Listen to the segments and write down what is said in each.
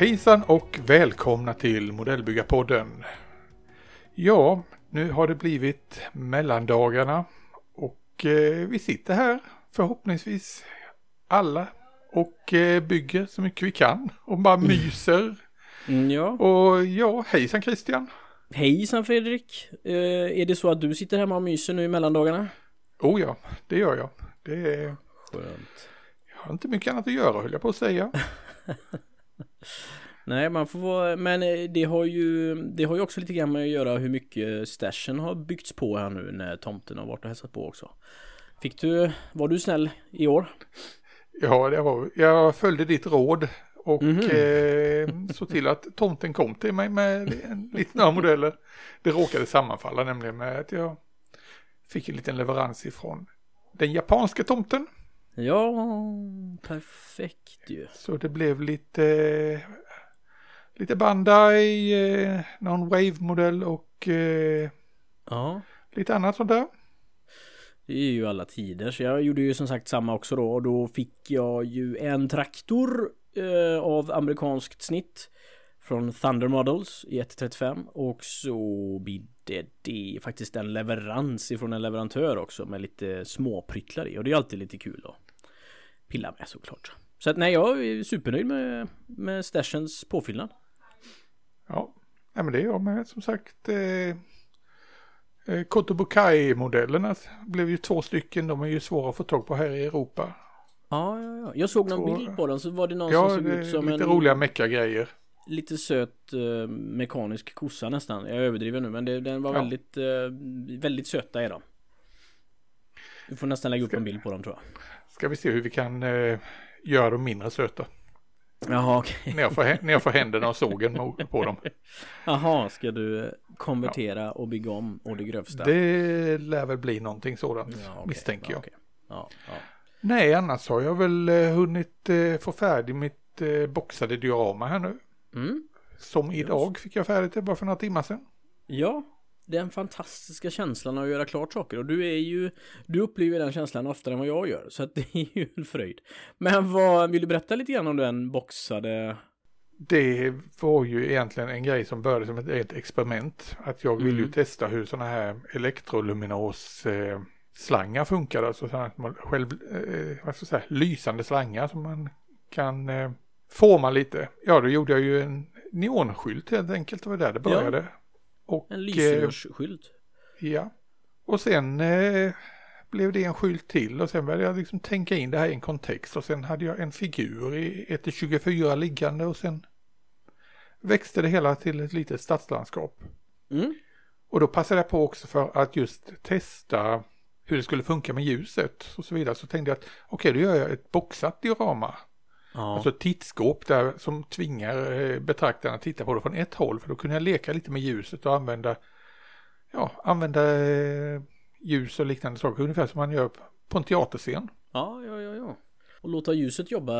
Hejsan och välkomna till Modellbyggarpodden. Ja, nu har det blivit mellandagarna och eh, vi sitter här förhoppningsvis alla och eh, bygger så mycket vi kan och bara myser. Mm, ja. Och ja, hejsan Christian. Hejsan Fredrik. Eh, är det så att du sitter hemma och myser nu i mellandagarna? Oh ja, det gör jag. Det är... Skönt. Jag har inte mycket annat att göra höll jag på att säga. Nej, man får vara, men eh, det har ju, det har ju också lite grann med att göra hur mycket stashen har byggts på här nu när tomten har varit och hälsat på också. Fick du, var du snäll i år? Ja, det var, jag följde ditt råd och Mhm. eh, såg till att tomten kom till mig med en, lite några modeller. Det råkade sammanfalla nämligen med att jag fick en liten leverans ifrån den japanska tomten. Ja, perfekt ju. Så det blev lite, lite Bandai, eh, någon Wave-modell och eh, Ja, lite annat sånt där. det är ju alla tider. Så jag gjorde ju som sagt samma också då. Och då fick jag ju en traktor eh, av amerikanskt snitt. Från Thunder Models i 1.35 och så bidde det faktiskt en leverans ifrån en leverantör också med lite småpryttlar i och det är alltid lite kul att pilla med såklart. Så att nej, jag är supernöjd med, med Stashens påfyllnad. Ja, Nej, men det är jag med som sagt. Eh, eh, Kotobukai-modellerna blev ju två stycken. De är ju svåra att få tag på här i Europa. Ja, ja, ja. Jag såg någon Två- bild på den så var det någon Ja, som såg det ut som lite en roliga mecka-grejer. lite söt eh, mekanisk kossa nästan. Jag överdriver nu men det, den var Ja. väldigt, eh, väldigt söta är de. Du får nästan lägga upp en bild på dem tror jag. Ska vi se hur vi kan eh, göra dem mindre söta. Jaha, okej. När jag får, när jag får händerna och sågen på dem. Jaha, ska du eh, konvertera och bygga om och det grövsta? Det lär väl bli någonting sådant Ja, okej. misstänker ja, jag. Ja, ja. Nej, annars har jag väl eh, hunnit eh, få färdig mitt eh, boxade diorama här nu. Mm. Som idag fick jag färdigt det bara för några timmar sedan. ja, den fantastiska känslan av att göra klart saker och du är ju Du upplever den känslan oftare än vad jag gör så att det är ju en fröjd. Men vad, vill du berätta lite grann om den boxade? Det var ju egentligen en grej som började som ett, ett experiment. Att jag ville ju Mm. testa hur sådana här elektroluminos eh, slangar funkar. Alltså sådana här man själv, eh, vad ska jag säga, lysande slangar som man kan eh, forma lite. Ja, då gjorde jag ju en neonskylt helt enkelt. Det var där det Ja. började. Och, En eh, lysrörsskylt? Ja. Och sen eh, blev det en skylt till och sen började jag liksom tänka in det här i en kontext och sen hade jag en figur i 1-24 liggande och sen växte det hela till ett litet stadslandskap. Mm. Och då passade jag på också för att just testa hur det skulle funka med ljuset och så vidare. Så tänkte jag att okej, då gör jag ett boxat diorama. Ja. Alltså ett tittskåp där som tvingar eh, betraktarna att titta på det från ett håll. För då kunde jag leka lite med ljuset och använda, ja, använda eh, ljus och liknande saker. Ungefär som man gör på en teaterscen. Ja, ja, ja, ja. Och låta ljuset jobba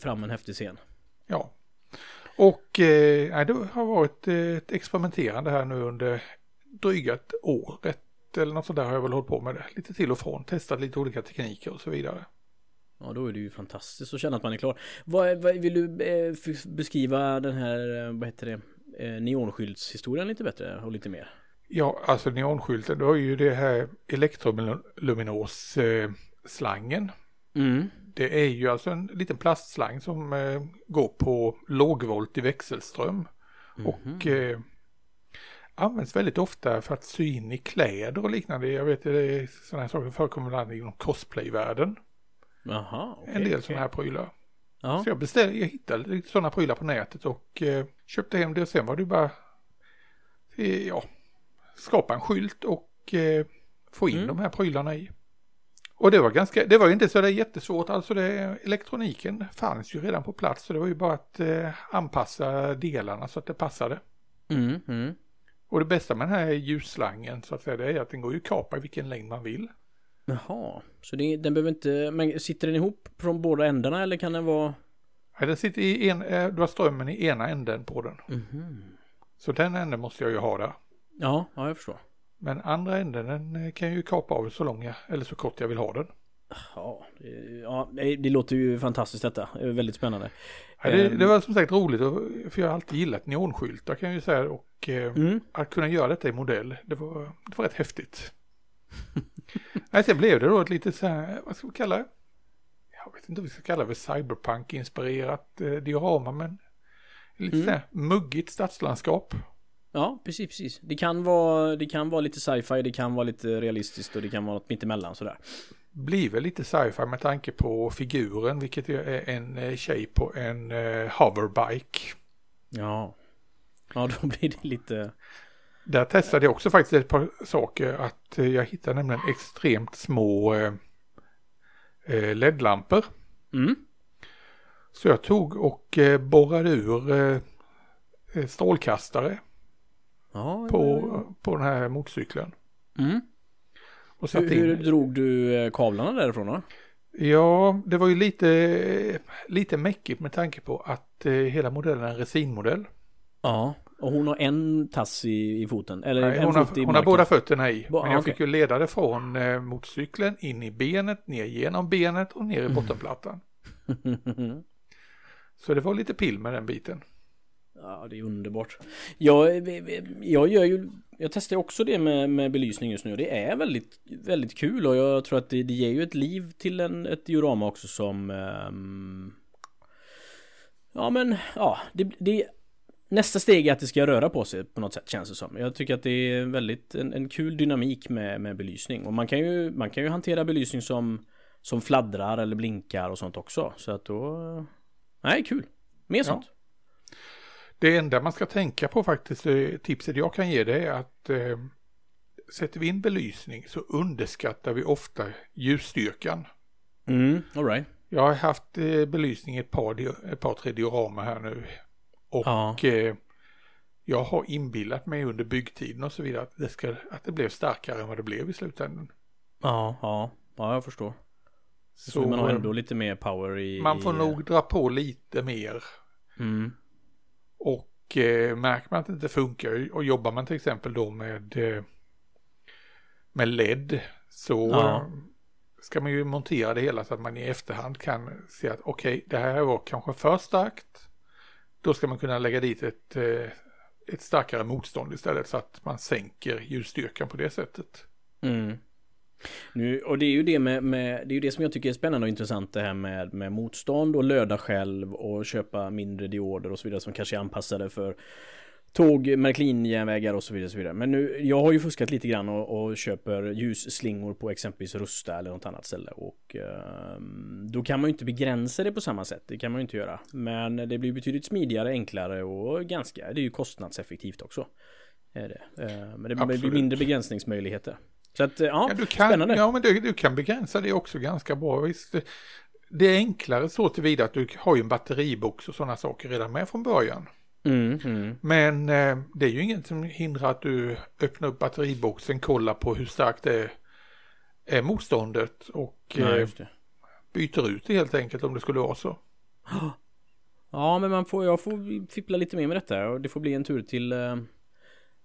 fram en häftig scen. Ja. Och eh, det har varit eh, ett experimenterande här nu under dryga ett år. Ett eller något sånt där har jag väl hållit på med det. Lite till och från. Testat lite olika tekniker och så vidare. Ja, då är det ju fantastiskt att känna att man är klar. Vad, vad vill du eh, beskriva den här, eh, vad heter det, eh, neonskyltshistorien lite bättre och lite mer? Ja, alltså neonskylten, du har ju det här elektroluminos eh, slangen. Mm. Det är ju alltså en liten plastslang som går på lågvolt i växelström. Och eh, används väldigt ofta för att sy in i kläder och liknande. Jag vet att det sådana här saker förekommer ibland inom cosplayvärlden. Jaha, okej. en del okej. sådana här prylar. Ja. Så jag beställde, jag hittade lite sådana prylar på nätet och eh, köpte hem det och sen var det bara eh, ja, skapa en skylt och eh, få in Mm. de här prylarna i. Och det var ganska, det var ju inte så där jättesvårt, alltså det, elektroniken fanns ju redan på plats så det var ju bara att eh, anpassa delarna så att det passade. Mm, mm. Och det bästa med den här ljusslangen så att säga det är att den går ju att kapa i vilken längd man vill. Jaha, så det, den behöver inte, men sitter den ihop från båda ändarna eller kan den vara? Ja, Den sitter i en, eh, du har strömmen i ena änden på den. Mhm. Så den änden måste jag ju ha där. Ja, ja jag förstår. Men andra änden den eh, kan jag ju kapa av så lång jag, eller så kort jag vill ha den. Ja, det- ja det, låter ju fantastiskt detta. Det är väldigt spännande. Ja, det, Ehm. det var som sagt roligt för jag har alltid gillat neonskyltar kan jag ju säga och eh, Mm. att kunna göra detta i modell det var, det var rätt häftigt. Nej, sen blev det då ett lite så här, vad ska vi kalla det? Jag vet inte om vi ska kalla det cyberpunk-inspirerat eh, diorama men lite Mm. så här muggigt stadslandskap. Ja, precis, precis. Det kan vara, det kan vara lite sci-fi, det kan vara lite realistiskt och det kan vara något mittemellan sådär. Blir väl lite sci-fi med tanke på figuren vilket är en eh, tjej på en eh, hoverbike. Ja. Ja, då blir det lite... Där testade jag också faktiskt ett par saker. Att eh, jag hittade nämligen extremt små eh, eh, LED-lampor. Mm. Så jag tog och borrade ur strålkastare Ja, på, på den här motorcykeln. Mm. Och Hur, hur drog du kablarna därifrån då? Ja, det var ju lite, lite mäckigt med tanke på att hela modellen är en resinmodell. Ja. Och hon har en tass i, i foten? Eller Nej, en hon, fot har, i hon har båda fötterna i. Ba- Men jag okej. fick ju leda det från eh, motorcykeln in i benet, ner genom benet och ner i bottenplattan. Så det var lite pill med den biten. Ja, det är underbart. Jag, jag gör ju, jag testar också det med, med belysning just nu och det är väldigt, väldigt kul och jag tror att det, det ger ju ett liv till en, ett diorama också som ehm, Ja men, ja, det, det Nästa steg är att det ska röra på sig på något sätt känns det som. Jag tycker att det är väldigt en, en kul dynamik med, med belysning och man kan ju, man kan ju hantera belysning som Som fladdrar eller blinkar och sånt också så att då Nej, kul! Mer sånt. Det enda man ska tänka på faktiskt, eh, tipset jag kan ge det är att eh, sätter vi in belysning så underskattar vi ofta ljusstyrkan. Mm, alright. Jag har haft eh, belysning i ett par, ett par tre diorama här nu. Och Ja. eh, jag har inbillat mig under byggtiden och så vidare att det, ska, att det blev starkare än vad det blev i slutändan. Ja, ja, ja jag förstår. Så, Så man har eh, ändå lite mer power i... man får i, nog dra på lite mer. Mm, Och eh, märker man att det inte funkar och jobbar man till exempel då med, eh, med LED så Ja. ska man ju montera det hela så att man i efterhand kan se att okej, det här var kanske för starkt. Då ska man kunna lägga dit ett, eh, ett starkare motstånd istället så att man sänker ljusstyrkan på det sättet. mm. Nu, och det är ju det med, med, det är ju det som jag tycker är spännande och intressant det här med, med motstånd och löda själv och köpa mindre dioder och så vidare som kanske är anpassade för tåg, Märklin-järnvägar och så vidare, så vidare. Men nu, jag har ju fuskat lite grann och, och köper ljusslingor på exempelvis Rusta eller något annat ställe och ehm, då kan man ju inte begränsa det på samma sätt. Det kan man ju inte göra. Men det blir betydligt smidigare, enklare och ganska, det är ju kostnadseffektivt också. Är det. Eh, Men det blir Absolut. mindre begränsningsmöjligheter. Så att, eh, ja, Ja, du kan, spännande. ja men du, du kan begränsa det också ganska bra. Visst, det- det är enklare så tillvida att du har ju en batteribox och sådana saker redan med från början. Mm, mm. Men eh, det är ju inget som hindrar att du öppnar upp batteriboxen, kollar på hur starkt det är, motståndet och Nej, eh, byter ut det helt enkelt om det skulle vara så. Ja, men man får, jag får fippla lite mer med detta och det får bli en tur till eh,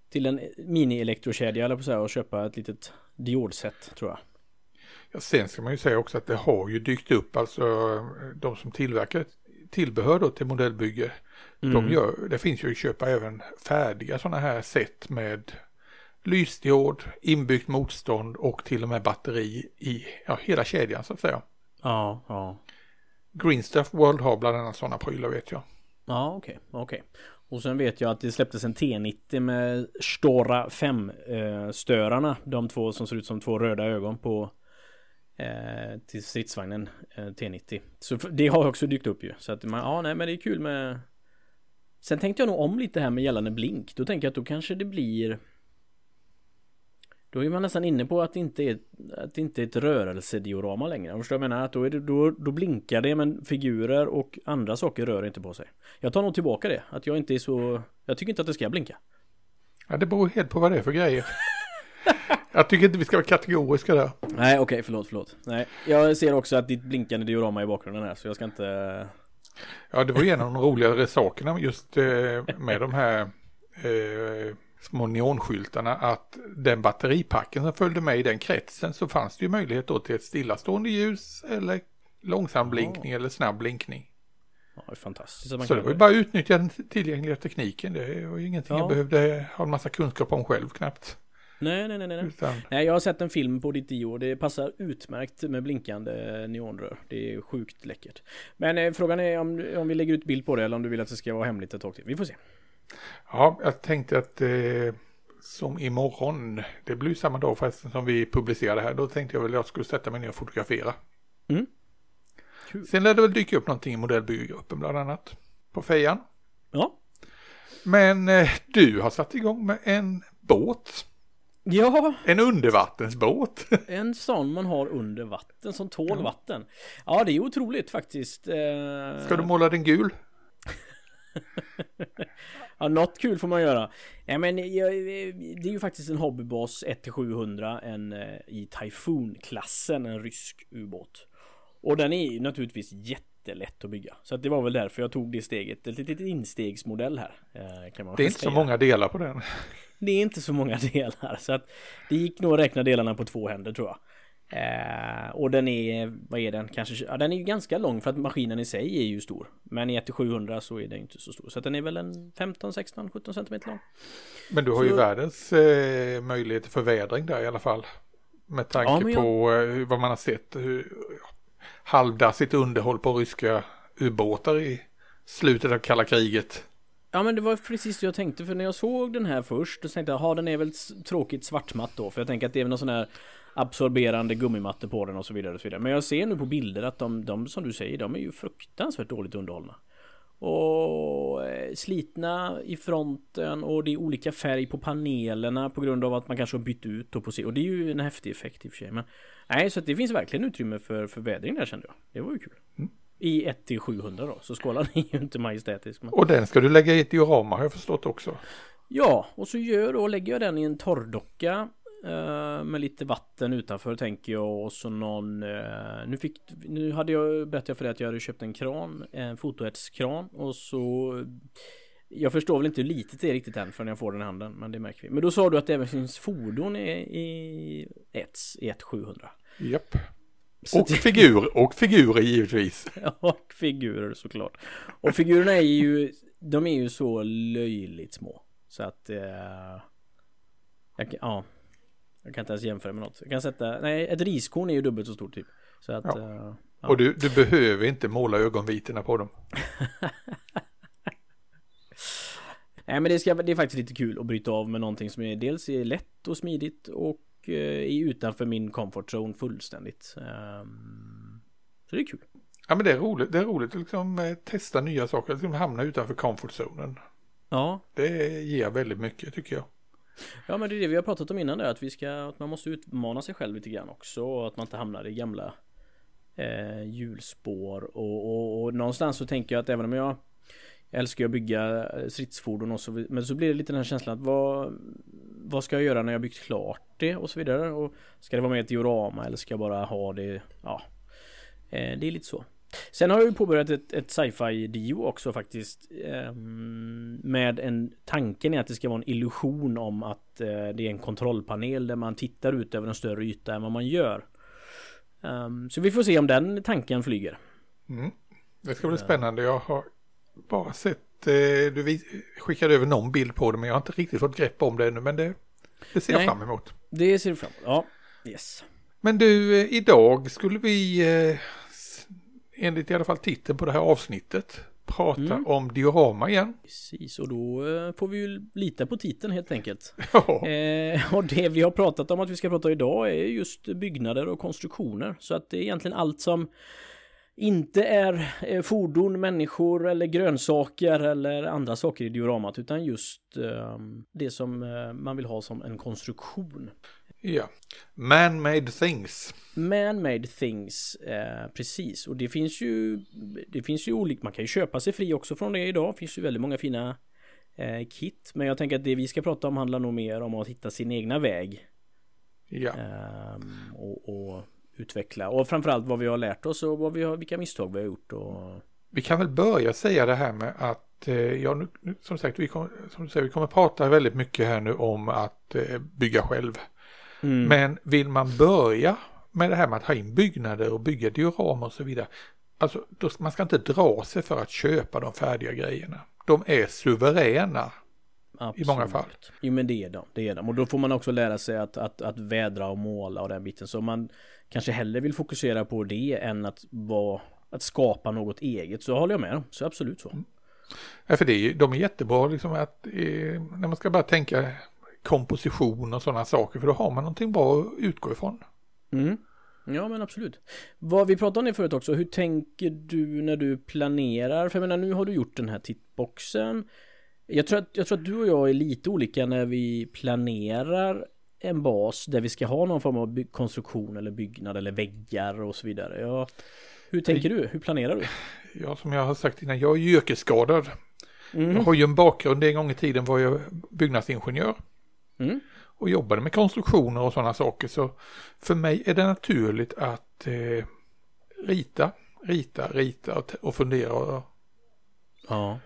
till en mini-elektrokedja eller på så här och köpa ett litet diodset tror jag. Ja, sen ska man ju säga också att det har ju dykt upp alltså de som tillverkar tillbehör då till modellbygge. Mm. De gör, det finns ju att köpa även färdiga sådana här set med lysdiod, inbyggt motstånd och till och med batteri i ja, hela kedjan så att säga. Ja, ja. Green Stuff World har bland annat sådana prylar vet jag. Ja, okej, okej. Och sen vet jag att det släpptes en T90 med Stora 5 eh. De två som ser ut som två röda ögon på till stridsvagnen eh, T90. Så det har också dykt upp ju. Så att man, ja nej men det är kul med Sen tänkte jag nog om lite här med gällande blink. Då tänker jag att då kanske det blir Då är man nästan inne på att det inte är, att det inte är ett rörelsediorama längre. Förstår du vad jag menar? Att då, är det, då, då blinkar det men figurer och andra saker rör inte på sig. Jag tar nog tillbaka det. Att jag inte är så... Jag tycker inte att det ska blinka. Ja, det beror helt på vad det är för grejer. jag tycker inte vi ska vara kategoriska där. Nej okej förlåt förlåt. Nej jag ser också att ditt blinkande diorama i bakgrunden här så jag ska inte... Ja, det var en av de roligare sakerna just eh, med de här eh, små neonskyltarna att den batteripacken som följde med i den kretsen så fanns det ju möjlighet då till ett stillastående ljus eller långsam blinkning eller snabb blinkning. Ja, det är fantastiskt. Så kan det var ju bara att utnyttja den tillgängliga tekniken. Det var ju ingenting Ja. jag behövde ha en massa kunskap om själv knappt. Nej, nej, nej, nej. Utan, Nej, jag har sett en film på ditt dio det passar utmärkt med blinkande neonrör. Det är sjukt läckert. Men eh, frågan är om, om vi lägger ut bild på det eller om du vill att det ska vara hemligt ett tag till. Vi får se. ja, jag tänkte att eh, som imorgon, det blir samma dag förresten som vi publicerar det här, då tänkte jag väl att jag skulle sätta mig ner och fotografera. Mm. Kul. Sen lär det väl dyka upp någonting i modellbyggargruppen bland annat på fejan. Ja. Men eh, du har satt igång med en båt, Ja, en undervattensbåt. en sån man har under vatten som tål vatten. Ja, det är otroligt faktiskt. Eh, Ska du måla den gul? Ja, något kul får man göra. Nej, men jag, det är ju faktiskt en Hobbybas 1-700, en eh, i Typhoon-klassen, en rysk ubåt. Och den är naturligtvis jättelätt att bygga. Så att det var väl därför jag tog det steget. Ett litet instegsmodell här. eh, Kan man Det är inte så säga. många delar på den. Det är inte så många delar. Så att det gick nog att räkna delarna på två händer tror jag. Eh, och den är, vad är den? Kanske, ja, den är ju ganska lång för att maskinen i sig är ju stor. Men i 1-700 så är den inte så stor. Så att den är väl en 15, 16, 17 cm lång. Men du har ju Så- världens eh, möjligheter för vädring där i alla fall. Med tanke Ja, jag- på eh, vad man har sett. Hur, halvdassigt underhåll på ryska ubåtar i slutet av kalla kriget. Ja men det var precis det jag tänkte för när jag såg den här först så tänkte jag, ha den är väl tråkigt svartmatt då för jag tänker att det är väl någon sån här absorberande gummimatte på den och så vidare och så vidare. Men jag ser nu på bilder att de, de som du säger, de är ju fruktansvärt dåligt underhållna. Och eh, slitna i fronten och det är olika färg på panelerna på grund av att man kanske har bytt ut då på sig. Och det är ju en häftig effekt i och för sig. Men, nej, så att det finns verkligen utrymme för, för vädring där kände jag. Det var ju kul. I 1 till 700 då, så skalan är ju inte majestätisk. Men... Och den ska du lägga i ett diorama har jag förstått också. Ja, och så gör då, lägger jag den i en torrdocka med lite vatten utanför tänker jag och så någon eh, nu, fick, nu hade jag berättat för dig att jag hade köpt en kran, en fotoetskran och så jag förstår väl inte hur litet det är riktigt än förrän jag får den i handen men det märker vi. Men då sa du att det även finns fordon i, i ets i 1700. Japp. Så Och figur, och figurer givetvis. Och figurer såklart. Och figurerna är ju, de är ju så löjligt små. Så att, eh, jag, ja. Jag kan inte ens jämföra med något. Jag kan sätta, nej ett riskorn är ju dubbelt så stort typ. Så att, Ja. eh, ja. Och du, du behöver inte måla ögonvitorna på dem. Nej men det, ska, det är faktiskt lite kul att bryta av med någonting som är dels är lätt och smidigt och eh, är utanför min comfort zone fullständigt. Ehm, så det är kul. Ja men det är roligt, det är roligt att liksom eh, testa nya saker, liksom hamna utanför comfortzonen. Ja, Det ger väldigt mycket tycker jag. Ja men det är det vi har pratat om innan där att vi ska att man måste utmana sig själv lite grann också och att man inte hamnar i gamla eh, hjulspår. Och, och, och någonstans så tänker jag att även om jag älskar att bygga eh, stridsfordon och så men så blir det lite den här känslan att vad vad ska jag göra när jag byggt klart det och så vidare? Och ska det vara med ett diorama eller ska jag bara ha det? Ja. Eh, det är lite så. Sen har jag ju påbörjat ett, ett sci-fi dio också faktiskt ehm, Med en tanken är att det ska vara en illusion om att eh, det är en kontrollpanel där man tittar ut över en större yta än vad man gör Ehm, Så vi får se om den tanken flyger Mm. Det ska bli spännande. Jag har bara sett, eh, du skickade över någon bild på det men jag har inte riktigt fått grepp om det ännu men det, det ser jag Nej. fram emot. Det ser vi fram emot, ja Yes Men du, eh, idag skulle vi, eh, enligt i alla fall titeln på det här avsnittet, prata Mm. om diorama igen. Precis och då eh, får vi ju lita på titeln helt enkelt Ja, Eh, och det vi har pratat om att vi ska prata idag är just byggnader och konstruktioner. Så att det är egentligen allt som inte är eh, fordon, människor eller grönsaker eller andra saker i dioramat utan just eh, det som eh, man vill ha som en konstruktion. Ja. Man-made things. Man-made things, eh, precis. Och det finns ju Det finns ju olika, man kan ju köpa sig fri också från det idag. Det finns ju väldigt många fina eh, kit. Men jag tänker att det vi ska prata om handlar nog mer om att hitta sin egna väg. Ja. Ehm, och, och utveckla och framförallt vad vi har lärt oss och vad vi har, vilka misstag vi har gjort och Vi kan väl börja säga det här med att eh, ja, nu, som sagt, vi kommer, som du säger, vi kommer prata väldigt mycket här nu om att eh, bygga själv. Mm. Men vill man börja med det här med att ha in byggnader och bygga diorama och så vidare. Alltså, då, man ska inte dra sig för att köpa de färdiga grejerna. De är suveräna Absolut. i många fall. Jo men det är de, det är de. Och då får man också lära sig att, att, att vädra och måla och den biten. Så man kanske hellre vill fokusera på det än att vara att skapa något eget. Så håller jag med dem, så absolut så. Mm. Ja, för det är, de är jättebra liksom att eh, när man ska bara tänka komposition och sådana saker för då har man någonting bra att utgå ifrån. Mm. Ja men absolut. Vad vi pratade om det förut också, hur tänker du när du planerar? För jag menar nu har du gjort den här tittboxen. Jag tror, att, jag tror att du och jag är lite olika när vi planerar en bas där vi ska ha någon form av konstruktion eller byggnad eller väggar och så vidare. Ja, hur tänker du? Hur planerar du? Ja, som jag har sagt innan, jag är ju yrkesskadad. Mm. Jag har ju en bakgrund, en gång i tiden var jag byggnadsingenjör. Mm. Och jobbade med konstruktioner och sådana saker. Så för mig är det naturligt att eh, rita, rita, rita och, och fundera. Ja.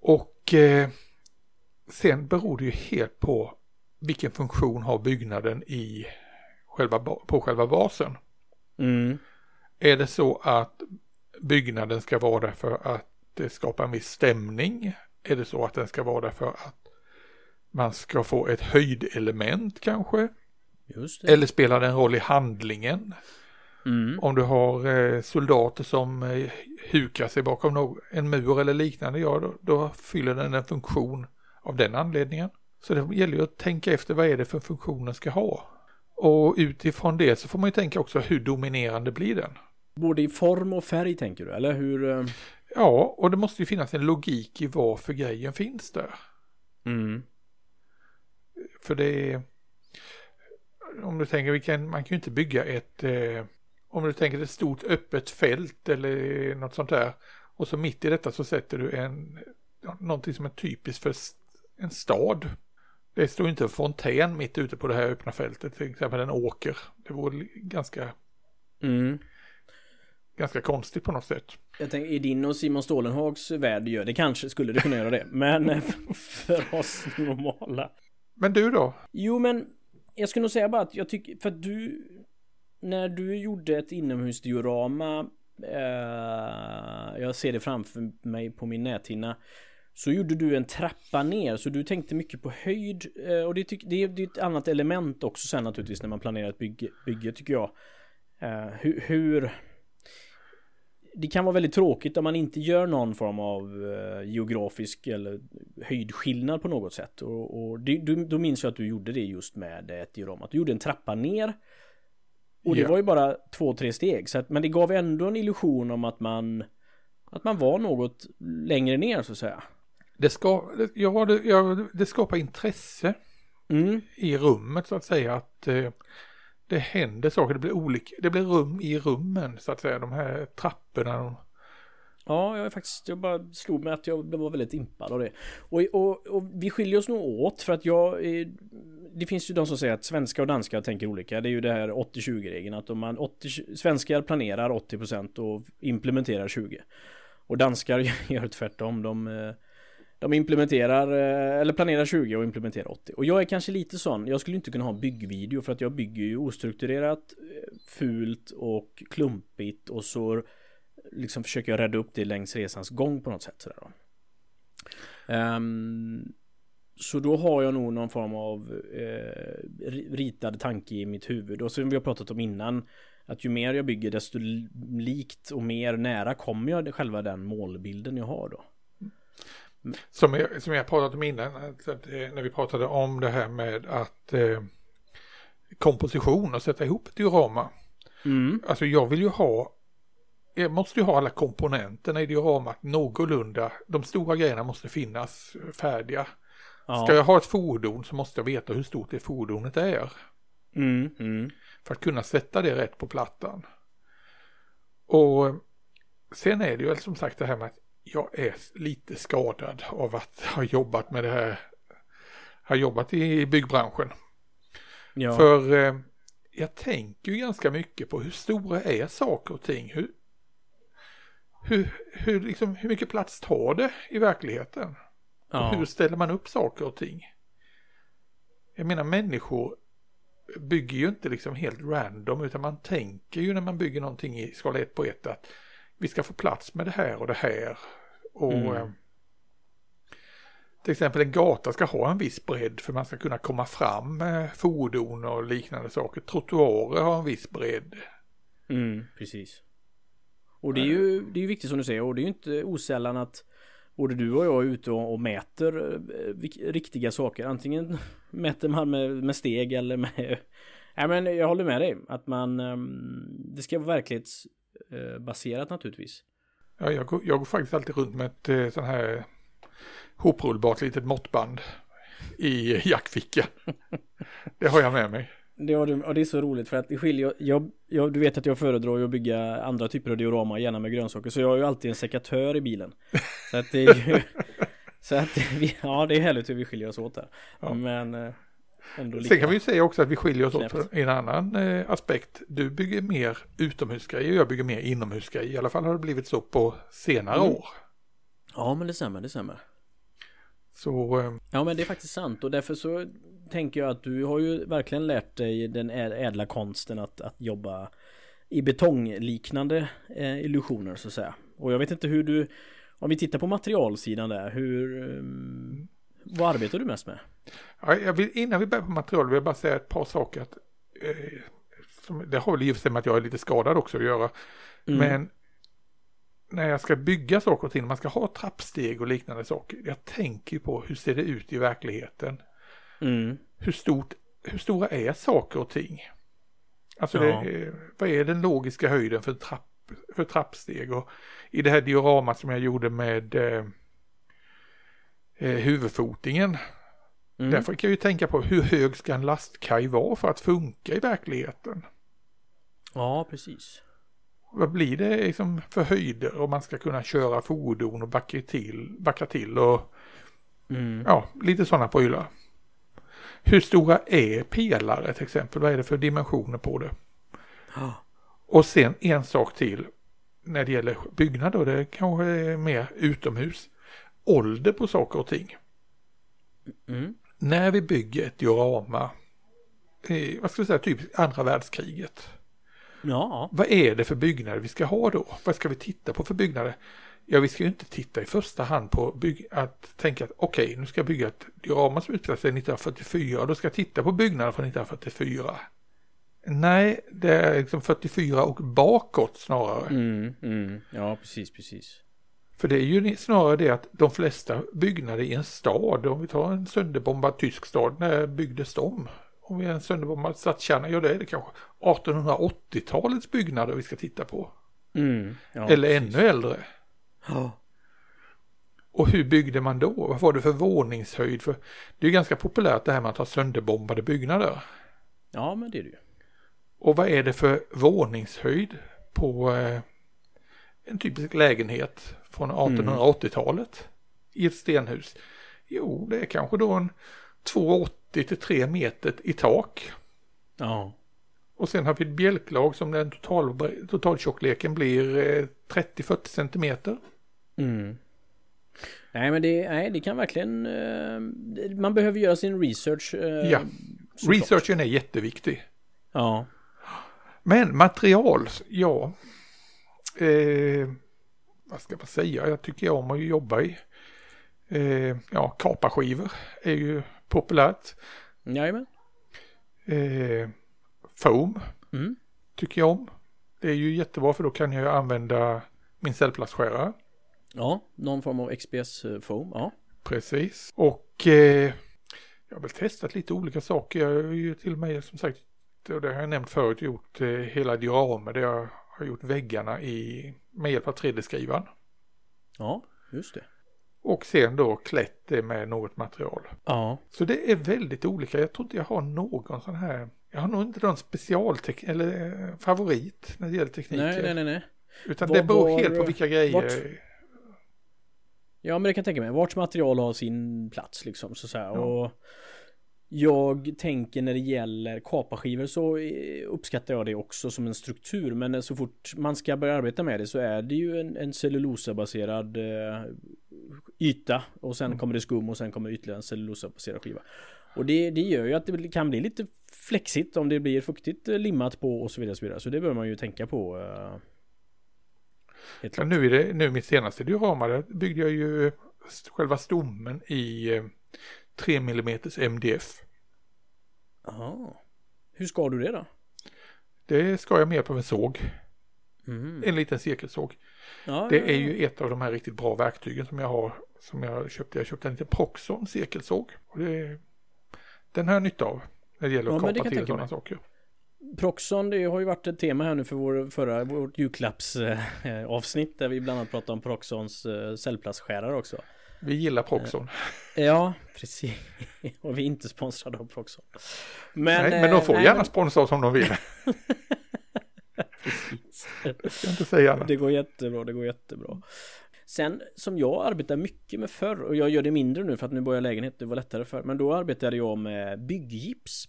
Och eh, sen beror det ju helt på vilken funktion har byggnaden i själva, på själva basen. Mm. Är det så att byggnaden ska vara där för att det skapar en viss stämning? Är det så att den ska vara där för att man ska få ett höjdelement kanske? Eller spelar det en roll i handlingen? Mm. Om du har eh, soldater som eh, hukar sig bakom no en mur eller liknande, ja då, då, fyller den en funktion av den anledningen. Så det gäller ju att tänka efter vad är det för funktion den ska ha. Och utifrån det så får man ju tänka också hur dominerande blir den. Både i form och färg tänker du, eller hur? Eh? Ja, och det måste ju finnas en logik i varför grejen finns där. Mm. För det är, om du tänker, vilken, man kan ju inte bygga ett, eh, om du tänker ett stort öppet fält eller något sånt där. Och så mitt i detta så sätter du en, någonting som är typiskt för en stad. Det står inte en fontän mitt ute på det här öppna fältet, till exempel en åker. Det vore ganska mm ganska konstigt på något sätt. Jag tänker i din och Simon Stålenhags värld gör det kanske skulle det kunna göra det. Men för oss normala. Men du då? Jo men jag skulle nog säga bara att jag tycker för att du när du gjorde ett inomhusdiorama eh, jag ser det framför mig på min näthinna så gjorde du en trappa ner så du tänkte mycket på höjd eh, och det, tyck, det, det är ett annat element också sen naturligtvis när man planerar ett bygge, bygge tycker jag. Eh, hur, hur det kan vara väldigt tråkigt om man inte gör någon form av uh, geografisk eller höjdskillnad på något sätt. Och, och det, du, då minns jag att du gjorde det just med ett diorama. Du gjorde en trappa ner. Och det yeah. var ju bara två, tre steg. Så att, men det gav ändå en illusion om att man att man var något längre ner så att säga. Det, ska, ja, det, ja, det skapar intresse mm. i rummet så att säga. Att eh, det händer saker, det blir olika, det blir rum i rummen så att säga, de här trapporna. De... Ja, jag är faktiskt, jag bara slog mig att jag var väldigt impad av det. Och, och, och vi skiljer oss nog åt för att jag, det finns ju de som säger att svenska och danska tänker olika. Det är ju det här 80-20-regeln, att om man 80, svenskar planerar 80% och implementerar 20. Och danskar gör tvärtom, de eh, de implementerar, eh, eller planerar 20 och implementerar 80. Och jag är kanske lite sån, jag skulle inte kunna ha en byggvideo för att jag bygger ju ostrukturerat, eh, fult och klumpigt och så liksom försöker jag rädda upp det längs resans gång på något sätt sådär då. Um, så då har jag nog någon form av eh, ritad tanke i mitt huvud och som vi har pratat om innan att ju mer jag bygger desto likt och mer nära kommer jag själva den målbilden jag har då. Som jag, som jag pratat om innan, när vi pratade om det här med att eh, komposition och sätta ihop ett diorama. Mm. Alltså jag vill ju ha, jag måste ju ha alla komponenterna i dioramat någorlunda. De stora grejerna måste finnas färdiga. Ja. Ska jag ha ett fordon så måste jag veta hur stort det fordonet är. Mm. Mm. För att kunna sätta det rätt på plattan. Och sen är det ju som sagt det här med att jag är lite skadad av att ha jobbat med det här. Har jobbat i byggbranschen. Ja. För eh, jag tänker ju ganska mycket på hur stora är saker och ting. Hur, hur, hur, liksom, hur mycket plats tar det i verkligheten? Ja. Och hur ställer man upp saker och ting? Jag menar människor bygger ju inte liksom helt random utan man tänker ju när man bygger någonting i skala 1 på 1 att vi ska få plats med det här och det här. Och Mm. eh, till exempel en gata ska ha en viss bredd för man ska kunna komma fram med fordon och liknande saker. Trottoarer har en viss bredd. Mm, precis. Och det är ju det är viktigt som du säger och det är ju inte osällan att både du och jag är ute och, och mäter eh, riktiga saker. Antingen mäter man med, med steg eller med... Nej men jag håller med dig att man... ehm, Det ska vara verklighetsbaserat naturligtvis. Ja, jag, går, jag går faktiskt alltid runt med ett eh, sån här hoprullbart litet måttband i jackfickan. Det har jag med mig. Det, har du, och det är så roligt för att det skiljer, jag, jag, du vet att jag föredrar att bygga andra typer av diorama, gärna med grönsaker, så jag har ju alltid en sekatör i bilen. Så att det är ju, så att vi, ja det är härligt hur vi skiljer oss åt där. Ja. Men eh, ändå Sen kan vi ju säga också att vi skiljer oss åt Knäppt. för en annan eh, aspekt. Du bygger mer utomhusgrejer och jag bygger mer inomhusgrejer. I alla fall har det blivit så på senare Mm. år. Ja men det stämmer, det stämmer. Så eh, Ja men det är faktiskt sant och därför så tänker jag att du har ju verkligen lärt dig den ädla konsten att, att jobba i betongliknande eh, illusioner så att säga. Och jag vet inte hur du, om vi tittar på materialsidan där, hur, um, vad arbetar du mest med? Ja, jag vill, innan vi börjar på material vill jag bara säga ett par saker. Att, eh, som, det har väl i och för sig med att jag är lite skadad också att göra. Mm. Men när jag ska bygga saker och ting, man ska ha trappsteg och liknande saker. Jag tänker på hur ser det ut i verkligheten. Mm. hur, stort, hur stora är saker och ting? Alltså, Ja. det, är- vad är den logiska höjden för, trapp, för trappsteg? Och i det här dioramat som jag gjorde med eh, eh, huvudfotingen, Mm. där fick jag ju tänka på hur hög ska en lastkaj vara för att funka i verkligheten? Ja precis. Vad blir det liksom för höjder om man ska kunna köra fordon och backa till, backa till och Mm. ja, lite sådana prylar. Hur stora är pelare till exempel? Vad är det för dimensioner på det? Ja. Och sen en sak till när det gäller byggnader, det kanske är mer utomhus. Ålder på saker och ting. Mm. När vi bygger ett diorama, eh, vad ska vi säga, typ andra världskriget. Ja. Vad är det för byggnader vi ska ha då? Vad ska vi titta på för byggnader? Ja, vi ska ju inte titta i första hand på bygg att tänka att okej, nu ska jag bygga ett diorama som utspelar sig 1944 och då ska jag titta på byggnader från 1944. Nej, det är liksom 44 och bakåt snarare. Mm. Mm. Ja precis precis. För det är ju snarare det att de flesta byggnader i en stad, om vi tar en sönderbombad tysk stad, när byggdes de? Om vi har en sönderbombad stadskärna, ja det är det kanske 1880-talets byggnader vi ska titta på. Mm. Ja, Eller precis. ännu äldre. Ja. Och hur byggde man då? Vad var det för våningshöjd? För det är ju ganska populärt det här med att ha sönderbombade byggnader. ja men det är det ju. Och vad är det för våningshöjd på eh, en typisk lägenhet från 1880-talet i ett stenhus? Jo, det är kanske då en 2,80 till 3 meter i tak. Ja. Och sen har vi ett bjälklag som den total, totaltjockleken blir eh, 30-40 centimeter. Mm. Nej men det, nej, det kan verkligen eh, Man behöver göra sin research eh, Ja. Researchen är jätteviktig. Ja Men material, ja. Eh, vad ska man säga? Jag tycker om att jobba i. Eh, ja, kaparskivor är ju populärt. Jajamän Eh, foam mm. tycker jag om. Det är ju jättebra för då kan jag ju använda min cellplastskärare. Ja, någon form av XPS eh, foam, ja Precis. Och eh, jag har väl testat lite olika saker. Jag har ju till och med som sagt, och det har jag nämnt förut, gjort eh, hela dioramer där jag har gjort väggarna i, med hjälp av 3D-skrivaren. Ja, just det Och sen då klätt det med något material. Ja Så det är väldigt olika. Jag tror inte jag har någon sån här. Jag har nog inte någon specialtek eller eh, favorit när det gäller tekniker. Nej, nej, nej, nej Utan Var- det beror var- helt på vilka grejer. vart- Ja men det kan jag tänka mig, vart material har sin plats liksom så att säga Ja. och Jag tänker när det gäller kaparskivor så eh, uppskattar jag det också som en struktur men så fort man ska börja arbeta med det så är det ju en, en cellulosabaserad eh, yta och sen mm. kommer det skum och sen kommer ytterligare en cellulosabaserad skiva. Och det, det gör ju att det kan bli lite flexigt om det blir fuktigt eh, limmat på och så vidare. Så, vidare. så det bör man ju tänka på. Uh, ja, nu, är det, nu mitt senaste diorama byggde jag ju själva stommen i 3 mm MDF. Jaha. Hur ska du det då? Det ska jag mer på en såg. Mm. En liten cirkelsåg. Ja, det ja, ja. är ju ett av de här riktigt bra verktygen som jag har. Som jag köpte. Jag köpte en liten Proxon cirkelsåg. Det, den har jag nytta av. När det gäller att kapa till sådana saker. Proxon, det har ju varit ett tema här nu för vår förra, vårt julklappsavsnitt där vi bland annat pratade om Proxons eh, cellplastskärare också. Vi gillar Proxon. Eh, ja, precis. Och vi är inte sponsrade av Proxon. Men, nej, men de får nej, gärna men... sponsra oss om de vill. precis. Jag ska inte säga annat. Det går jättebra, det går jättebra. Sen som jag arbetar mycket med förr och jag gör det mindre nu för att nu bor jag i lägenhet, det var lättare förr. Men då arbetade jag med bygggips.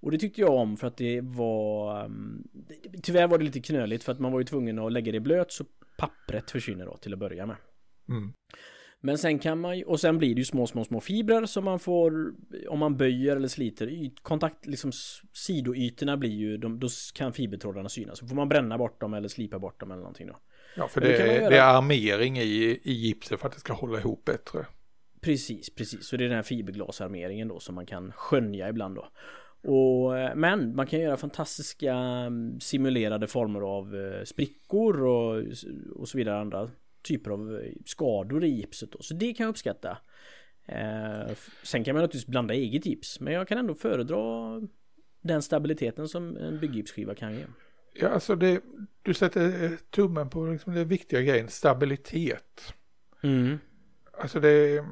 Och det tyckte jag om för att det var mm, Tyvärr var det lite knöligt för att man var ju tvungen att lägga det blöt så pappret försvinner då till att börja med. Mm. Men sen kan man ju, och sen blir det ju små, små, små fibrer som man får om man böjer eller sliter. Kontakt, liksom sidoytorna blir ju, de, då kan fibertrådarna synas. Så får man bränna bort dem eller slipa bort dem eller någonting då. Ja, för det, det, det, är armering i, i gipset för att det ska hålla ihop bättre. Precis, precis. Så det är den här fiberglasarmeringen då som man kan skönja ibland då. Och, eh, men man kan göra fantastiska mm, simulerade former av eh, sprickor och, och så vidare andra typer av eh, skador i gipset då. Så det kan jag uppskatta. Eh, sen kan man naturligtvis blanda eget gips. Men jag kan ändå föredra den stabiliteten som en bygggipsskiva kan ge. Ja, alltså det, du sätter tummen på liksom den viktiga grejen, stabilitet. Mm. Alltså det,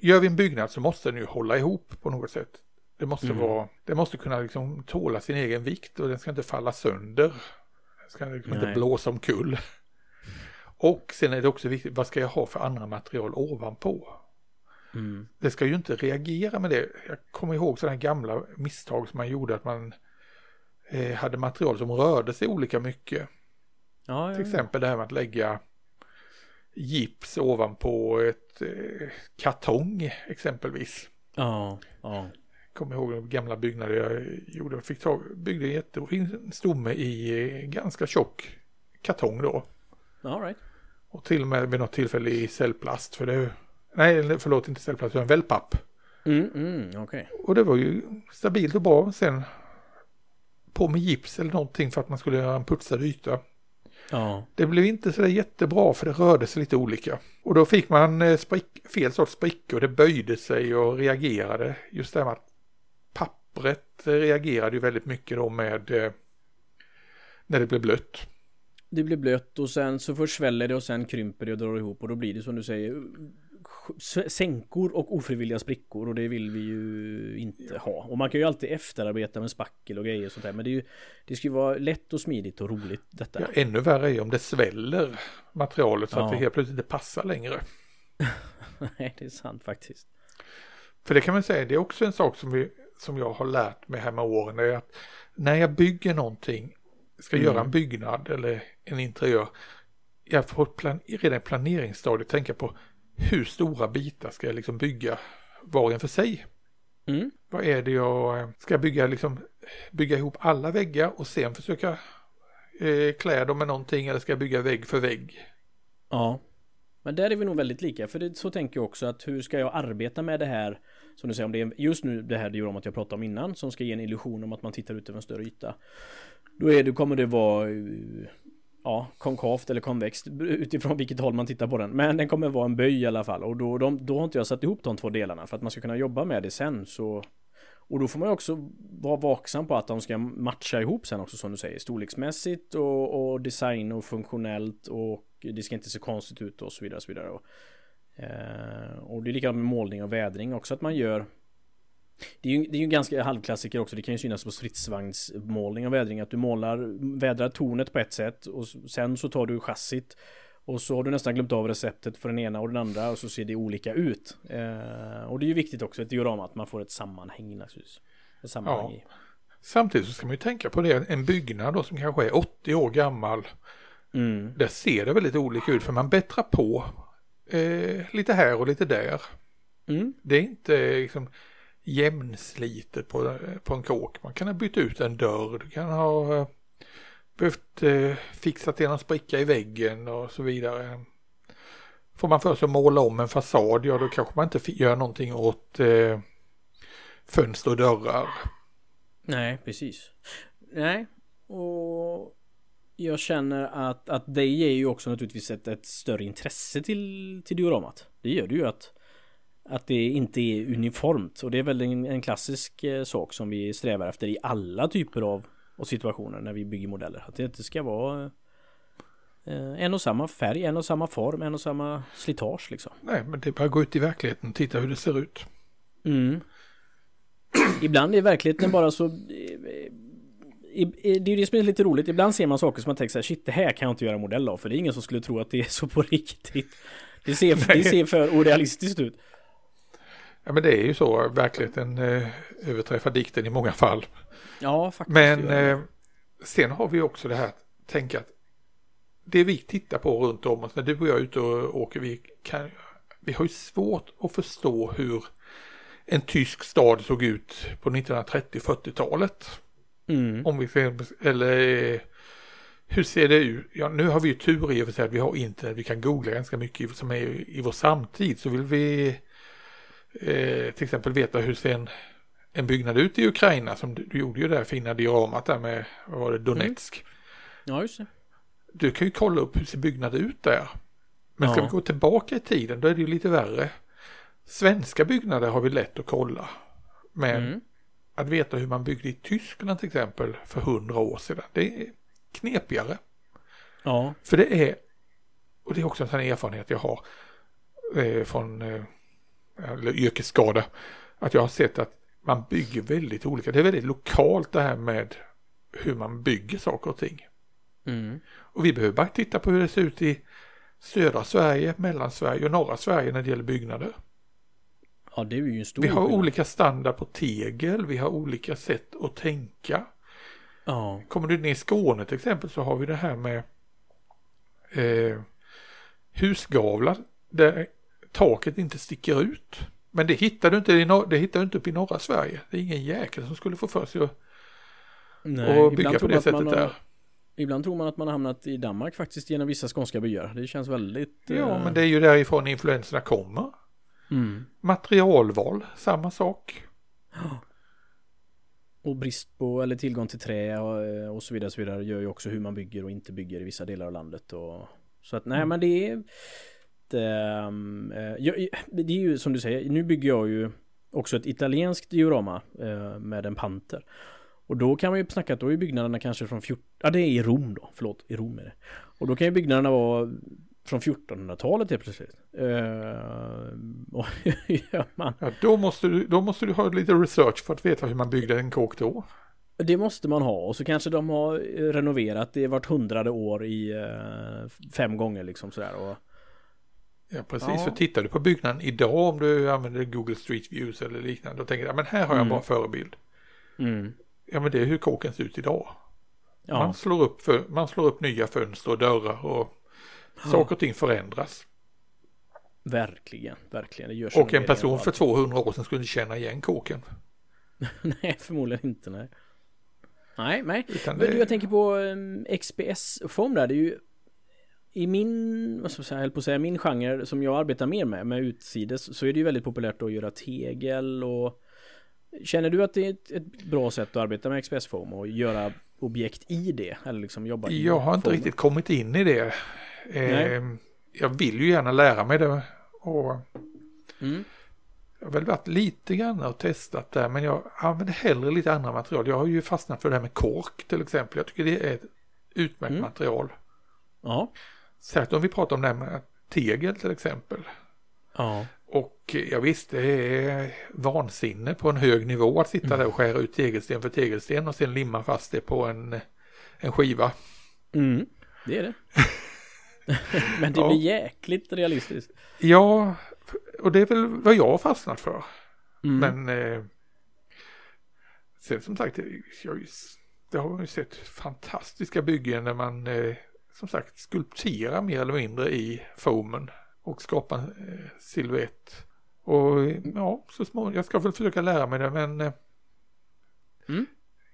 gör vi en byggnad så måste den ju hålla ihop på något sätt. Det måste mm. vara, det måste kunna liksom tåla sin egen vikt och den ska inte falla sönder. Den ska liksom inte blåsa omkull. Och sen är det också viktigt, vad ska jag ha för andra material ovanpå? Mm. Det ska ju inte reagera med det. Jag kommer ihåg sådana gamla misstag som man gjorde att man eh, hade material som rörde sig olika mycket. Ja, ja, Till exempel det här med att lägga gips ovanpå ett eh, kartong exempelvis. Ja, ja. Kommer ihåg de gamla byggnader jag gjorde. Jag fick tag, byggde en jättefin stomme i eh, ganska tjock kartong då. All right. Och till och med vid något tillfälle i cellplast. För det, nej, förlåt, inte cellplast, utan wellpapp. Mm, mm, okay. Och det var ju stabilt och bra. Sen på med gips eller någonting för att man skulle göra en putsad yta. Ja. Det blev inte så jättebra för det rörde sig lite olika. Och då fick man eh, sprick, fel sorts sprickor. Det böjde sig och reagerade. Just det här med att pappret reagerade ju väldigt mycket då med eh, när det blev blött det blir blött och sen så först sväller det och sen krymper det och drar ihop och då blir det som du säger sänkor och ofrivilliga sprickor och det vill vi ju inte ha. Och man kan ju alltid efterarbeta med spackel och grejer och sånt där men det är ju Det ska ju vara lätt och smidigt och roligt detta. Ja, ännu värre är om det sväller materialet så ja. att det helt plötsligt inte passar längre. Nej, det är sant faktiskt. För det kan man säga, det är också en sak som, vi, som jag har lärt mig här med åren, är att när jag bygger någonting ska mm. göra en byggnad eller en interiör. Jag får plan, redan i planeringsstadiet tänka på hur stora bitar ska jag liksom bygga var en för sig. Mm. Vad är det jag ska bygga, liksom bygga ihop alla väggar och sen försöka eh, klä dem med någonting eller ska jag bygga vägg för vägg? Ja, men där är vi nog väldigt lika för det, så tänker jag också att hur ska jag arbeta med det här som du säger om det är just nu det här dioramat jag pratade om innan som ska ge en illusion om att man tittar ut över en större yta. Då är då kommer det vara eh, ja, konkavt eller konvext utifrån vilket håll man tittar på den. Men den kommer vara en böj i alla fall och då, de, då har inte jag satt ihop de två delarna för att man ska kunna jobba med det sen så och då får man också vara vaksam på att de ska matcha ihop sen också som du säger storleksmässigt och, och design och funktionellt och det ska inte se konstigt ut och så vidare och så vidare. Och, och det är likadant med målning och vädring också att man gör det är ju, det är ju ganska halvklassiker också. Det kan ju synas på stridsvagnsmålning och vädring. Att du målar, vädrar tornet på ett sätt och sen så tar du chassit Och så har du nästan glömt av receptet för den ena och den andra och så ser det olika ut. Eh, och det är ju viktigt också ett diorama att man får ett sammanhang naturligtvis. Ett sammanhang Ja. Samtidigt så ska man ju tänka på det, en byggnad då som kanske är 80 år gammal, Mm. där ser det väldigt olika ut för man bättrar på eh, lite här och lite där. Mm. Det är inte liksom jämnslitet på, på en kåk. Man kan ha bytt ut en dörr, du kan ha eh, behövt eh, fixa till någon spricka i väggen och så vidare. Får man för sig att måla om en fasad, ja då kanske man inte gör någonting åt eh, fönster och dörrar. Nej, precis. Nej, och jag känner att, att det ger ju också naturligtvis ett, ett större intresse till, till dioramat. Det gör det ju att, att det inte är uniformt. Och det är väl en, en klassisk eh, sak som vi strävar efter i alla typer av, av situationer när vi bygger modeller. Att det inte ska vara eh, en och samma färg, en och samma form, en och samma slitage liksom. Nej, men det är bara att gå ut i verkligheten och titta hur det ser ut. Mm. Ibland är verkligheten bara så... Det är det som är lite roligt. Ibland ser man saker som man tänker så här, shit det här kan jag inte göra modell av. För det är ingen som skulle tro att det är så på riktigt. Det ser, det Nej. ser för orealistiskt ut. Ja, men det är ju så, verkligheten eh, överträffar dikten i många fall. Ja, faktiskt. Men det det. eh, sen har vi också det här att tänka att det vi tittar på runt om oss, när du och jag är ute och åker, vi, kan, vi har ju svårt att förstå hur en tysk stad såg ut på 1930-40-talet. Mm. Om vi ser, eller hur ser det ut? Ja, nu har vi ju tur i och för sig att vi har internet, vi kan googla ganska mycket som är i vår samtid. Så vill vi eh, till exempel veta hur ser en, en byggnad ut i Ukraina som du, du gjorde ju det här fina dioramat där med, vad var det, Donetsk. Ja, just det. Du kan ju kolla upp hur ser byggnader ut där. Men ska Ja. vi gå tillbaka i tiden då är det ju lite värre. Svenska byggnader har vi lätt att kolla. Men Mm. Att veta hur man byggde i Tyskland till exempel för hundra år sedan. Det är knepigare. Ja. För det är, och det är också en sån erfarenhet jag har eh, från eh, eller yrkesskada. Att jag har sett att man bygger väldigt olika. Det är väldigt lokalt det här med hur man bygger saker och ting. Mm. Och vi behöver bara titta på hur det ser ut i södra Sverige, Mellansverige och norra Sverige när det gäller byggnader. Ja, det är ju en stor Vi har skillnad. olika standard på tegel, vi har olika sätt att tänka. Ja. Kommer du ner i Skåne till exempel så har vi det här med eh, husgavlar där taket inte sticker ut. Men det hittar du inte, i nor- det hittar du inte upp i norra Sverige. Det är ingen jäkel som skulle få för sig att, Nej, att bygga på det sättet har, där. Ibland tror man att man har hamnat i Danmark faktiskt genom vissa skånska byar. Det känns väldigt... Ja, eh, men det är ju därifrån influenserna kommer. Mm. Materialval, samma sak. Och brist på eller tillgång till trä och, och så vidare, så vidare gör ju också hur man bygger och inte bygger i vissa delar av landet. Och, så att nej Mm. men det är... Det, eh, det är ju som du säger, nu bygger jag ju också ett italienskt diorama eh, med en panter. Och då kan man ju snacka att då är byggnaderna kanske från 14... Ja det är i Rom då, förlåt, i Rom är det. Och då kan ju byggnaderna vara från 1400-talet helt plötsligt. Och hur gör man? Ja, då, måste du, då måste du ha lite research för att veta hur man byggde en kåk då. Det måste man ha och så kanske de har renoverat det vart hundrade år i eh, fem gånger liksom sådär och Ja, precis. Ja. För tittar du på byggnaden idag om du använder Google Street Views eller liknande och tänker, ja men här har jag en Mm. bra förebild. mm, Ja, men det är hur kåken ser ut idag. Ja, Man, slår upp för, man slår upp nya fönster och dörrar och saker och ting förändras. verkligen, verkligen. Det görs Och en person för allt. 200 år sedan skulle inte känna igen kåken. Nej, förmodligen inte nej. Nej, nej. Utan Men du, det, jag tänker på um, XPS-form där, det är ju i min, vad ska jag säga, jag höll på att säga, min genre som jag arbetar mer med, med utsides, så är det ju väldigt populärt att göra tegel och Känner du att det är ett, ett bra sätt att arbeta med XPS-form och göra objekt i det? Eller liksom jobba jag har inte formen? riktigt kommit in i det. Eh, jag vill ju gärna lära mig det. Och Mm. jag har väl varit lite grann och testat där men jag använder hellre lite andra material. Jag har ju fastnat för det här med kork till exempel. Jag tycker det är ett utmärkt Mm. material. Ja. Särskilt om vi pratar om det här med tegel till exempel. Ja. Och jag visst, det är vansinne på en hög nivå att sitta där och skära ut tegelsten för tegelsten och sen limma fast det på en, en skiva. Mm. Det är det. Men det Ja. blir jäkligt realistiskt. Ja, och det är väl vad jag har fastnat för. Mm. Men eh, sen som sagt, jag, det har man ju sett fantastiska byggen när man eh, som sagt skulpterar mer eller mindre i foamen och skapar eh, silhuett. Och ja, så småningom, jag ska väl försöka lära mig det men eh, Mm.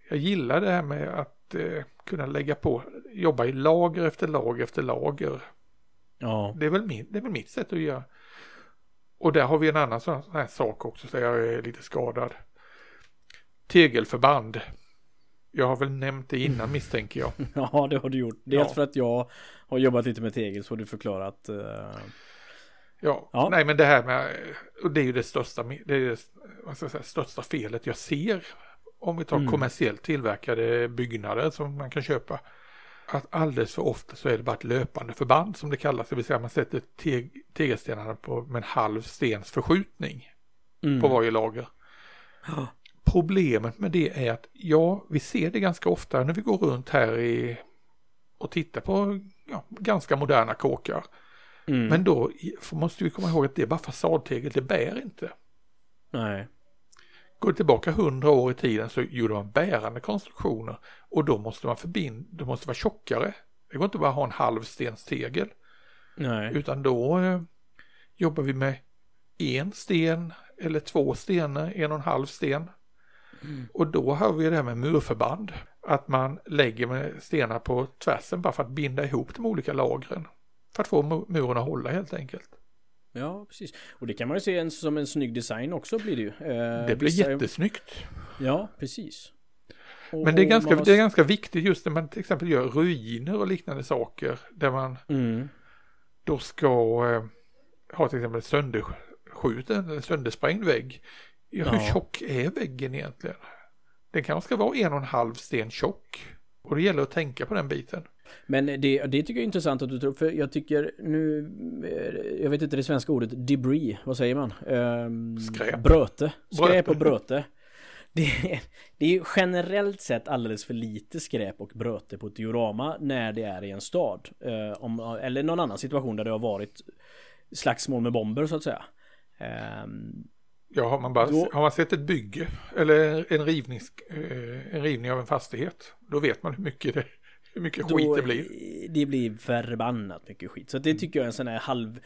jag gillar det här med att eh, kunna lägga på, jobba i lager efter lager efter lager. Ja. Det är väl, min, det är väl mitt sätt att göra. Och där har vi en annan sån här sak också, så jag är lite skadad. Tegelförband. Jag har väl nämnt det innan misstänker jag. ja, det har du gjort. Dels Ja. för att jag har jobbat lite med tegel så har du förklarat. eh, Ja, Ja. nej men det här med, och det är ju det största, det är det säga, största felet jag ser om vi tar Mm. kommersiellt tillverkade byggnader som man kan köpa. Att alldeles för ofta så är det bara ett löpande förband som det kallas, det vill säga man sätter teg, tegelstenarna på med en halv stens förskjutning mm. på varje lager. Ja. Problemet med det är att ja, vi ser det ganska ofta när vi går runt här i och tittar på ja, ganska moderna kåkar. Mm. Men då måste vi komma ihåg att det är bara fasadtegel, det bär inte. Nej. Går tillbaka hundra år i tiden så gjorde man bärande konstruktioner och då måste man förbinda, det måste vara tjockare. Det går inte bara att ha en halv stens tegel Nej. utan då eh, jobbar vi med en sten eller två stenar, en och en halv sten. Mm. Och då har vi det här med murförband. Att man lägger med stenar på tvärsen bara för att binda ihop de olika lagren. För att få mu- muren att hålla helt enkelt. Ja, precis. Och det kan man ju se en, som en snygg design också blir det ju. Eh, Det blir vissa- jättesnyggt. Ja, precis. Och- Men det är, ganska, har- det är ganska viktigt just när man till exempel gör ruiner och liknande saker. Där man Mm. då ska eh, ha till exempel sönderskjuten eller söndersprängd vägg. Ja, hur tjock är väggen egentligen? Den kanske ska vara en och en halv sten tjock. Och det gäller att tänka på den biten. Men det, det tycker jag är intressant att du tar upp, för jag tycker nu, eh, jag vet inte det svenska ordet, debris, vad säger man? Ehm, Skräp. Bröte. Skräp och bröte. Det, är- det är generellt sett alldeles för lite skräp och bröte på ett diorama när det är i en stad. Eh, om, eller någon annan situation där det har varit slagsmål med bomber så att säga. Ehm, Ja, har man, bara, Då- har man sett ett bygge eller en, rivning, eh, en rivning av en fastighet, då vet man hur mycket, det, hur mycket skit det blir. Det blir förbannat mycket skit. Så det tycker jag är en sån här halv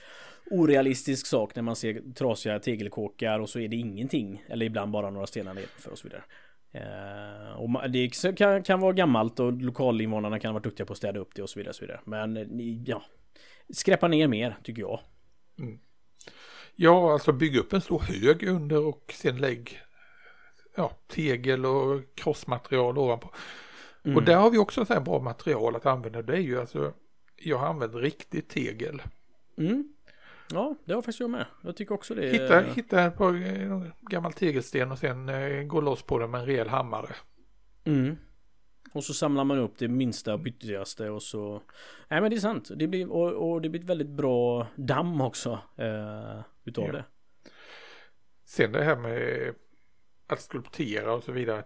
orealistisk sak när man ser trasiga tegelkåkar och så är det ingenting. Eller ibland bara några stenar nedanför och så vidare. Eh, och det kan, kan vara gammalt och lokalinvånarna kan varit duktiga på att städa upp det och så vidare. Och så vidare. Men eh, ja, skräpa ner mer tycker jag. Ja, alltså bygg upp en stor hög under och sen lägg ja, tegel och krossmaterial ovanpå. Mm. Och där har vi också så här bra material att använda. Det är ju alltså, jag har använt riktigt tegel. Mm. Ja, det har faktiskt jag med. Jag tycker också det. Hitta, hitta ett par eh, gammal tegelsten och sen eh, gå loss på den med en rejäl hammare. Mm. Och så samlar man upp det minsta och pytteligaste och så Nej men det är sant det blir, och, och det blir ett väldigt bra damm också eh, Utav Ja. det Sen det här med att skulptera och så vidare.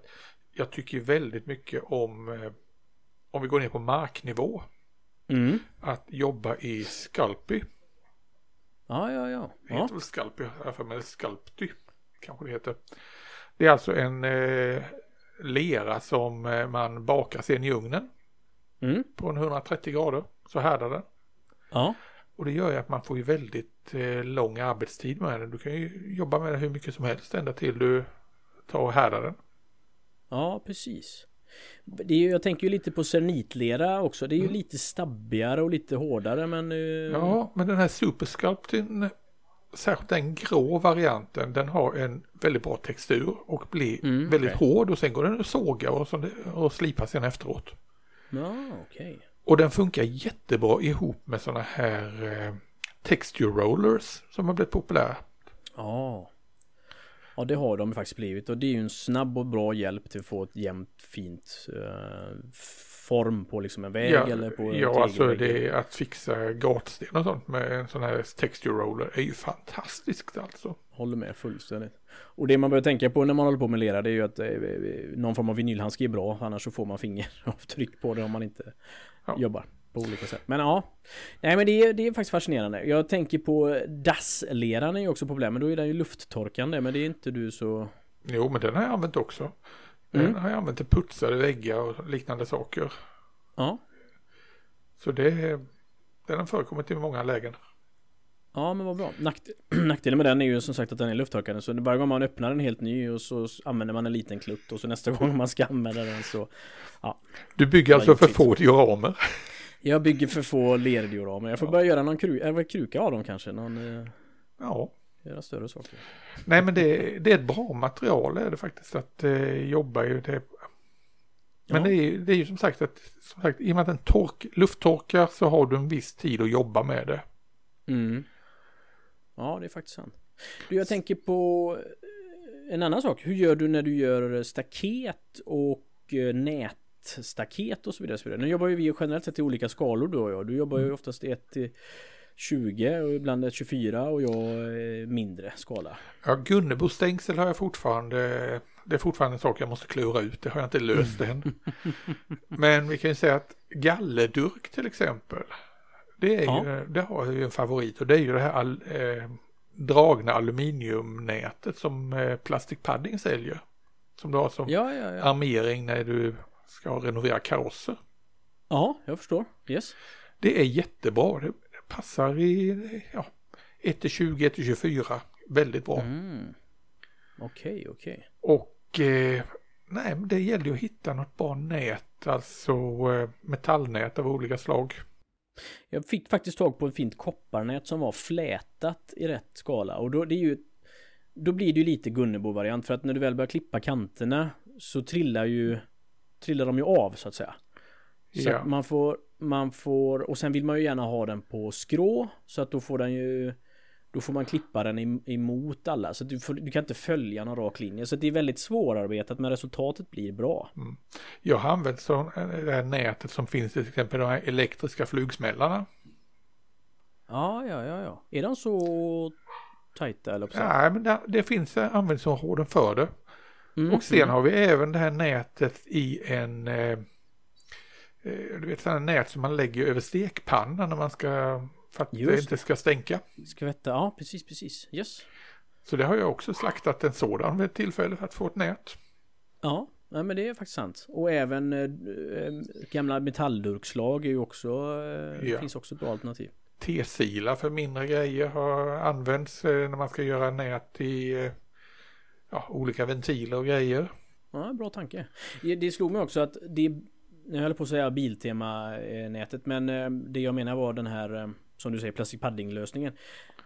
Jag tycker väldigt mycket om, eh, om vi går ner på marknivå, mm. att jobba i Sculpey. Ja ja ja, Det ja. heter väl Sculpey, i alla fall med Sculpty kanske det heter. Det är alltså en eh, lera som eh, man bakar sen i ugnen Mm. på en 130 grader. Så härdar den. ja. Och det gör ju att man får ju väldigt eh, lång arbetstid med den. Du kan ju jobba med den hur mycket som helst ända till du tar och härdar den. Ja precis det är, ju- Jag tänker ju lite på cernitlera också Det är ju Mm. lite stabbigare och lite hårdare men eh, Ja, men den här Supersculptin, särskilt den grå varianten, den har en väldigt bra textur och blir Mm, väldigt okej. hård och sen går den att såga och, så, och slipa sen efteråt. Ja okej Och den funkar jättebra ihop med sådana här eh, texture rollers som har blivit populära. Ja Ja det har de faktiskt blivit och det är ju en snabb och bra hjälp till att få ett jämnt fint eh, form på liksom en väg ja, eller på en ja alltså det att fixa gatsten och sånt med en sån här texture roller är ju fantastiskt alltså. Håller med fullständigt. Och det man bör tänka på när man håller på med lera det är ju att eh, någon form av vinylhandske är bra annars så får man fingeravtryck på det om man inte Ja. jobbar. På olika sätt. Men ja. Nej men det är, det är faktiskt fascinerande. Jag tänker på dassleran är ju också problem. Men då är den ju lufttorkande. Men det är inte du så... Jo, men den har jag använt också. Den Mm. har jag använt till putsade väggar och liknande saker. Ja. Så det, den har förekommit i många lägen. Ja men vad bra. Nakt nackdelen med den är ju som sagt att den är lufttorkande. Så varje gång man öppnar en helt ny och så använder man en liten klutt. Och så nästa gång man ska använda den så... Du bygger Ja, alltså för få dioramer. Jag bygger för få lerdioramer. Jag får ja. börja göra någon kru äh, kruka av dem kanske. Någon, eh, ja. Göra större saker. Nej men det, det är ett bra material är det faktiskt att eh, jobba i. Det. Men ja. det, är, det är ju som sagt att som sagt, i och med att den tork, lufttorkar så har du en viss tid att jobba med det. Mm. Ja det är faktiskt sant. Du, jag tänker på eh, en annan sak. Hur gör du när du gör staket och eh, nät? staket och så vidare, så vidare. Nu jobbar ju vi generellt sett i olika skalor du och jag. Du jobbar ju mm. oftast i ett eh, 20 och ibland 1-24 och jag eh, mindre skala. Ja, Gunnebo stängsel har jag fortfarande. Det är fortfarande en sak jag måste klura ut. Det har jag inte löst än. Men vi kan ju säga att gallerdurk till exempel. Det, är ja. ju, det har jag ju en favorit och det är ju det här all, eh, dragna aluminiumnätet som eh, Plastic Padding säljer. Som du har som ja, ja, armering när du ska renovera karosser. Ja, jag förstår. Yes. Det är jättebra, det passar i ja, 1-20, 1-24, väldigt bra. Mm. Okej, okej. Och eh, nej, det gäller ju att hitta något bra nät, alltså eh, metallnät av olika slag. Jag fick faktiskt tag på ett fint kopparnät som var flätat i rätt skala och då det är ju Då blir det ju lite Gunnebo-variant för att när du väl börjar klippa kanterna så trillar ju Trillar de ju av så att säga. Så Ja. att man får Man får och sen vill man ju gärna ha den på skrå så att då får den ju Då får man klippa den em- emot alla så du, får, du kan inte följa någon rak linje så det är väldigt svårarbetat men resultatet blir bra. Jag har använt så, det här nätet som finns till exempel de här elektriska flugsmällarna. Ja, ja, ja, ja. Är de så tajta eller så? Nej, men det, det finns användningsområden för det. Mm, Och sen har vi även det här nätet i en, eh, eh, du vet sådana nät som man lägger över stekpannan när man ska, för att det Just inte ska stänka. Skvätta, ja precis, precis. Yes. Så det har jag också slaktat en sådan vid ett tillfälle för att få ett nät. Ja, nej, men det är faktiskt sant. Och även eh, eh, gamla metalldurkslag är ju också, eh, Ja. finns också ett bra alternativ. T-silar för mindre grejer har använts eh, när man ska göra nät i eh, ja, olika ventiler och grejer. Ja, bra tanke. Det- slog mig också att det, jag höll på att säga Biltema-nätet, men eh, det jag menar var den här, eh, som du säger, plastic padding lösningen.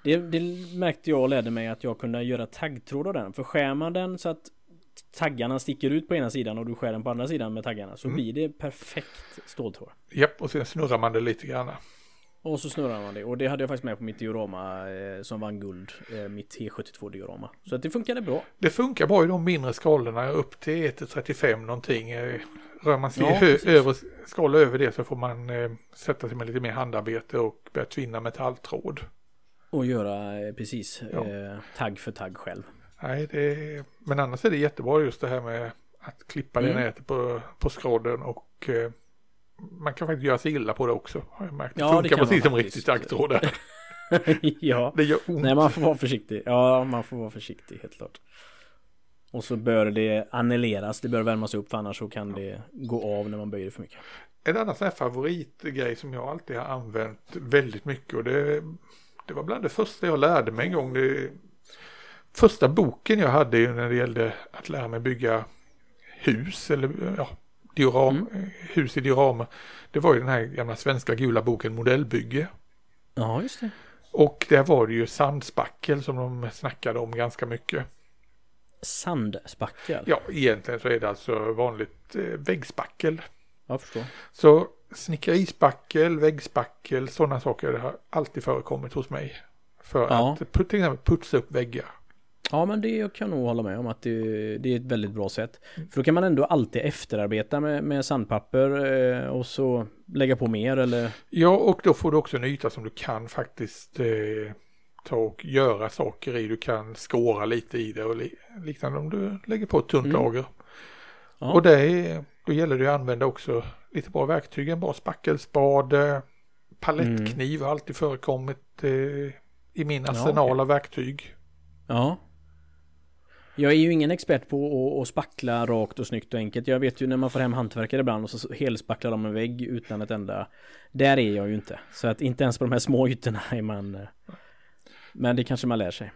Det, det märkte jag och lärde mig att jag kunde göra taggtråd av den. För skär man den så att taggarna sticker ut på ena sidan och du skär den på andra sidan med taggarna så Mm. blir det perfekt ståltråd. Japp, och sen snurrar man det lite grann. Och så snurrar man det och det hade jag faktiskt med på mitt diorama eh, som vann guld. Eh, mitt T72 diorama. Så att det funkade bra. Det funkar bra i de mindre skalorna upp till 1-35 någonting. Eh, Rör man sig Ja, hö- över skala över det så får man eh, sätta sig med lite mer handarbete och börja tvinna metalltråd. Och göra eh, precis Ja. eh, tagg för tagg själv. Nej, det, men annars är det jättebra just det här med att klippa det Mm. nätet på, på skrodden och man kan faktiskt göra sig illa på det också. Har jag märkt. Det Ja, det funkar kan man precis som riktigt taggtråd. ja. Det gör ont. Nej man får vara försiktig. Ja man får vara försiktig helt klart. Och så bör det annulleras. Det bör värmas upp för annars så kan det gå av när man böjer det för mycket. En annan sån här favoritgrej som jag alltid har använt väldigt mycket och det, det var bland det första jag lärde mig en gång. Det, första boken jag hade när det gällde att lära mig bygga hus eller ja, dioram, hus i dioramer. Det var ju den här gamla svenska gula boken Modellbygge. Ja just det. Och där var det ju sandspackel som de snackade om ganska mycket. Sandspackel. Ja, egentligen så är det alltså vanligt eh, väggspackel. Jag förstår. Så snickerispackel, väggspackel, sådana saker har alltid förekommit hos mig. För Ja. att till exempel putsa upp väggar. Ja men det kan jag nog hålla med om att det, det är ett väldigt bra sätt. För då kan man ändå alltid efterarbeta med, med sandpapper eh, och så lägga på mer eller Ja, och då får du också en yta som du kan faktiskt eh, ta och göra saker i. Du kan skåra lite i det och li- liknande om du lägger på ett tunt Mm. lager. Ja. Och det är, då gäller det att använda också lite bra verktyg, en bra spackelspade, palettkniv har alltid förekommit eh, i min arsenal okej. av verktyg. Ja. Jag är ju ingen expert på att, att spackla rakt och snyggt och enkelt. Jag vet ju när man får hem hantverkare ibland och så helspacklar de en vägg utan ett enda... Där är jag ju inte. Så att inte ens på de här små ytorna är man... eh, Men det kanske man lär sig.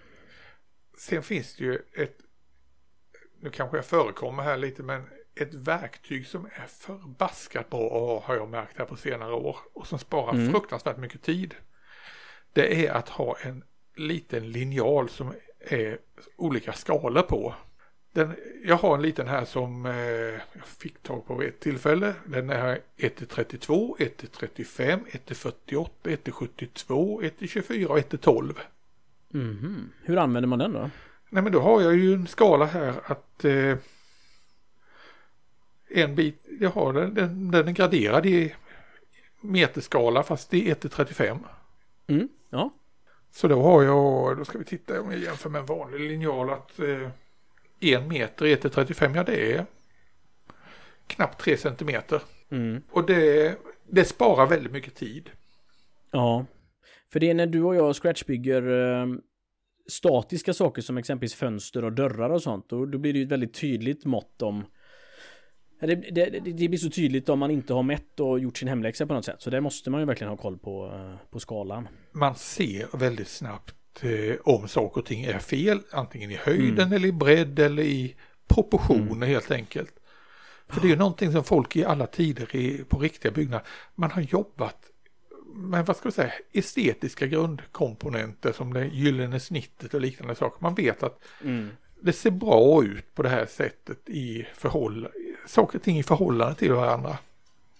Sen finns det ju ett, nu kanske jag förekommer här lite, men ett verktyg som är förbaskat bra har jag märkt här på senare år och som sparar Mm. fruktansvärt mycket tid. Det är att ha en liten linjal som är olika skalor på. Den, jag har en liten här som eh, jag fick tag på vid ett tillfälle. Den är 1-32, 1-35, 1-48, 1-72, 1-24 och 1-12. Mhm. Hur använder man den då? Nej men då har jag ju en skala här att eh, en bit, jag har den, den, den är graderad i meterskala fast det är 1 till 35. Mm. Ja. Så då har jag, då ska vi titta om jag jämför med en vanlig linjal att eh, en meter 1 till 35, ja det är knappt 3 centimeter. Mm. Och det, det sparar väldigt mycket tid. Ja. För det är när du och jag scratchbygger eh, statiska saker som exempelvis fönster och dörrar och sånt. Och då blir det ju ett väldigt tydligt mått om det, det, det blir så tydligt om man inte har mätt och gjort sin hemläxa på något sätt. Så det måste man ju verkligen ha koll på, eh, på skalan. Man ser väldigt snabbt eh, om saker och ting är fel, antingen i höjden Mm. eller i bredd eller i proportioner helt enkelt. För det är ju någonting som folk i alla tider i, på riktiga byggnader, man har jobbat med vad ska vi säga, estetiska grundkomponenter som det gyllene snittet och liknande saker. Man vet att Mm. det ser bra ut på det här sättet i förhåll, saker och ting i förhållande till varandra.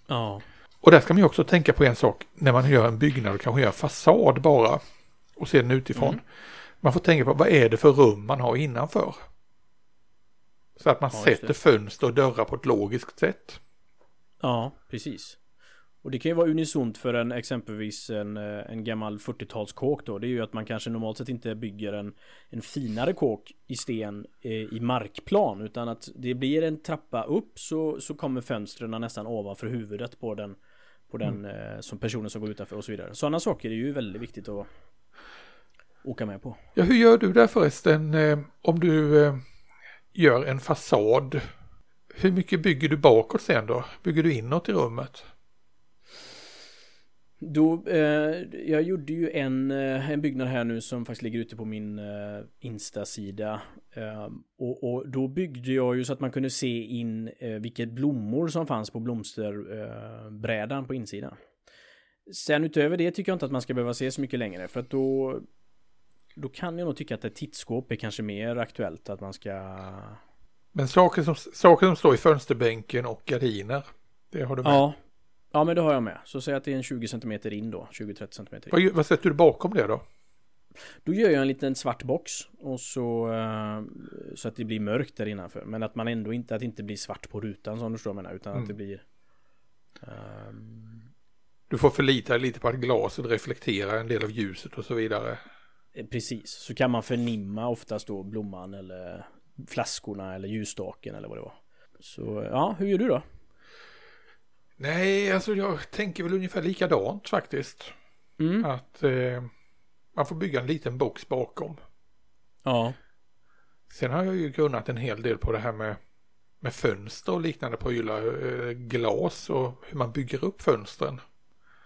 Ja. Och där ska man ju också tänka på en sak när man gör en byggnad och kanske gör en fasad bara och ser den utifrån. Mm. Man får tänka på vad är det för rum man har innanför. Så att man Ja, sätter fönster och dörrar på ett logiskt sätt. Ja, precis. Och det kan ju vara unisont för en exempelvis en, eh, en gammal 40-talskåk då. Det är ju att man kanske normalt sett inte bygger en, en finare kåk i sten eh, i markplan. Utan att det blir en trappa upp så, så kommer fönstren nästan ovanför huvudet på den, på den eh, som personen som går utanför och så vidare. Sådana saker är ju väldigt viktigt att åka med på. Ja, hur gör du där förresten eh, om du eh, gör en fasad? Hur mycket bygger du bakåt sen då? Bygger du inåt i rummet? Då, eh, jag gjorde ju en, eh, en byggnad här nu som faktiskt ligger ute på min eh, Insta-sida. Eh, och, och då byggde jag ju så att man kunde se in eh, vilket blommor som fanns på blomsterbrädan eh, på insidan. Sen utöver det tycker jag inte att man ska behöva se så mycket längre för att då då kan jag nog tycka att ett tittskåp är kanske mer aktuellt att man ska Men saker som, saker som står i fönsterbänken och gardiner, det har du med. Ja Ja men det har jag med. Så säg att det är en 20 cm in då. 20-30 cm in. Vad, vad sätter du bakom det då? Då gör jag en liten svart box och så eh, så att det blir mörkt där innanför. Men att man ändå inte att det inte blir svart på rutan som du förstår menar utan Mm. att det blir ehm, Du får förlita dig lite på att glaset reflekterar en del av ljuset och så vidare. eh, precis. Så kan man förnimma oftast då blomman eller flaskorna eller ljusstaken eller vad det var. Så ja, hur gör du då? Nej, alltså jag tänker väl ungefär likadant faktiskt. Mm. Att eh, man får bygga en liten box bakom. Ja. Sen har jag ju kunnat en hel del på det här med, med fönster och liknande prylar. Eh, glas och hur man bygger upp fönstren.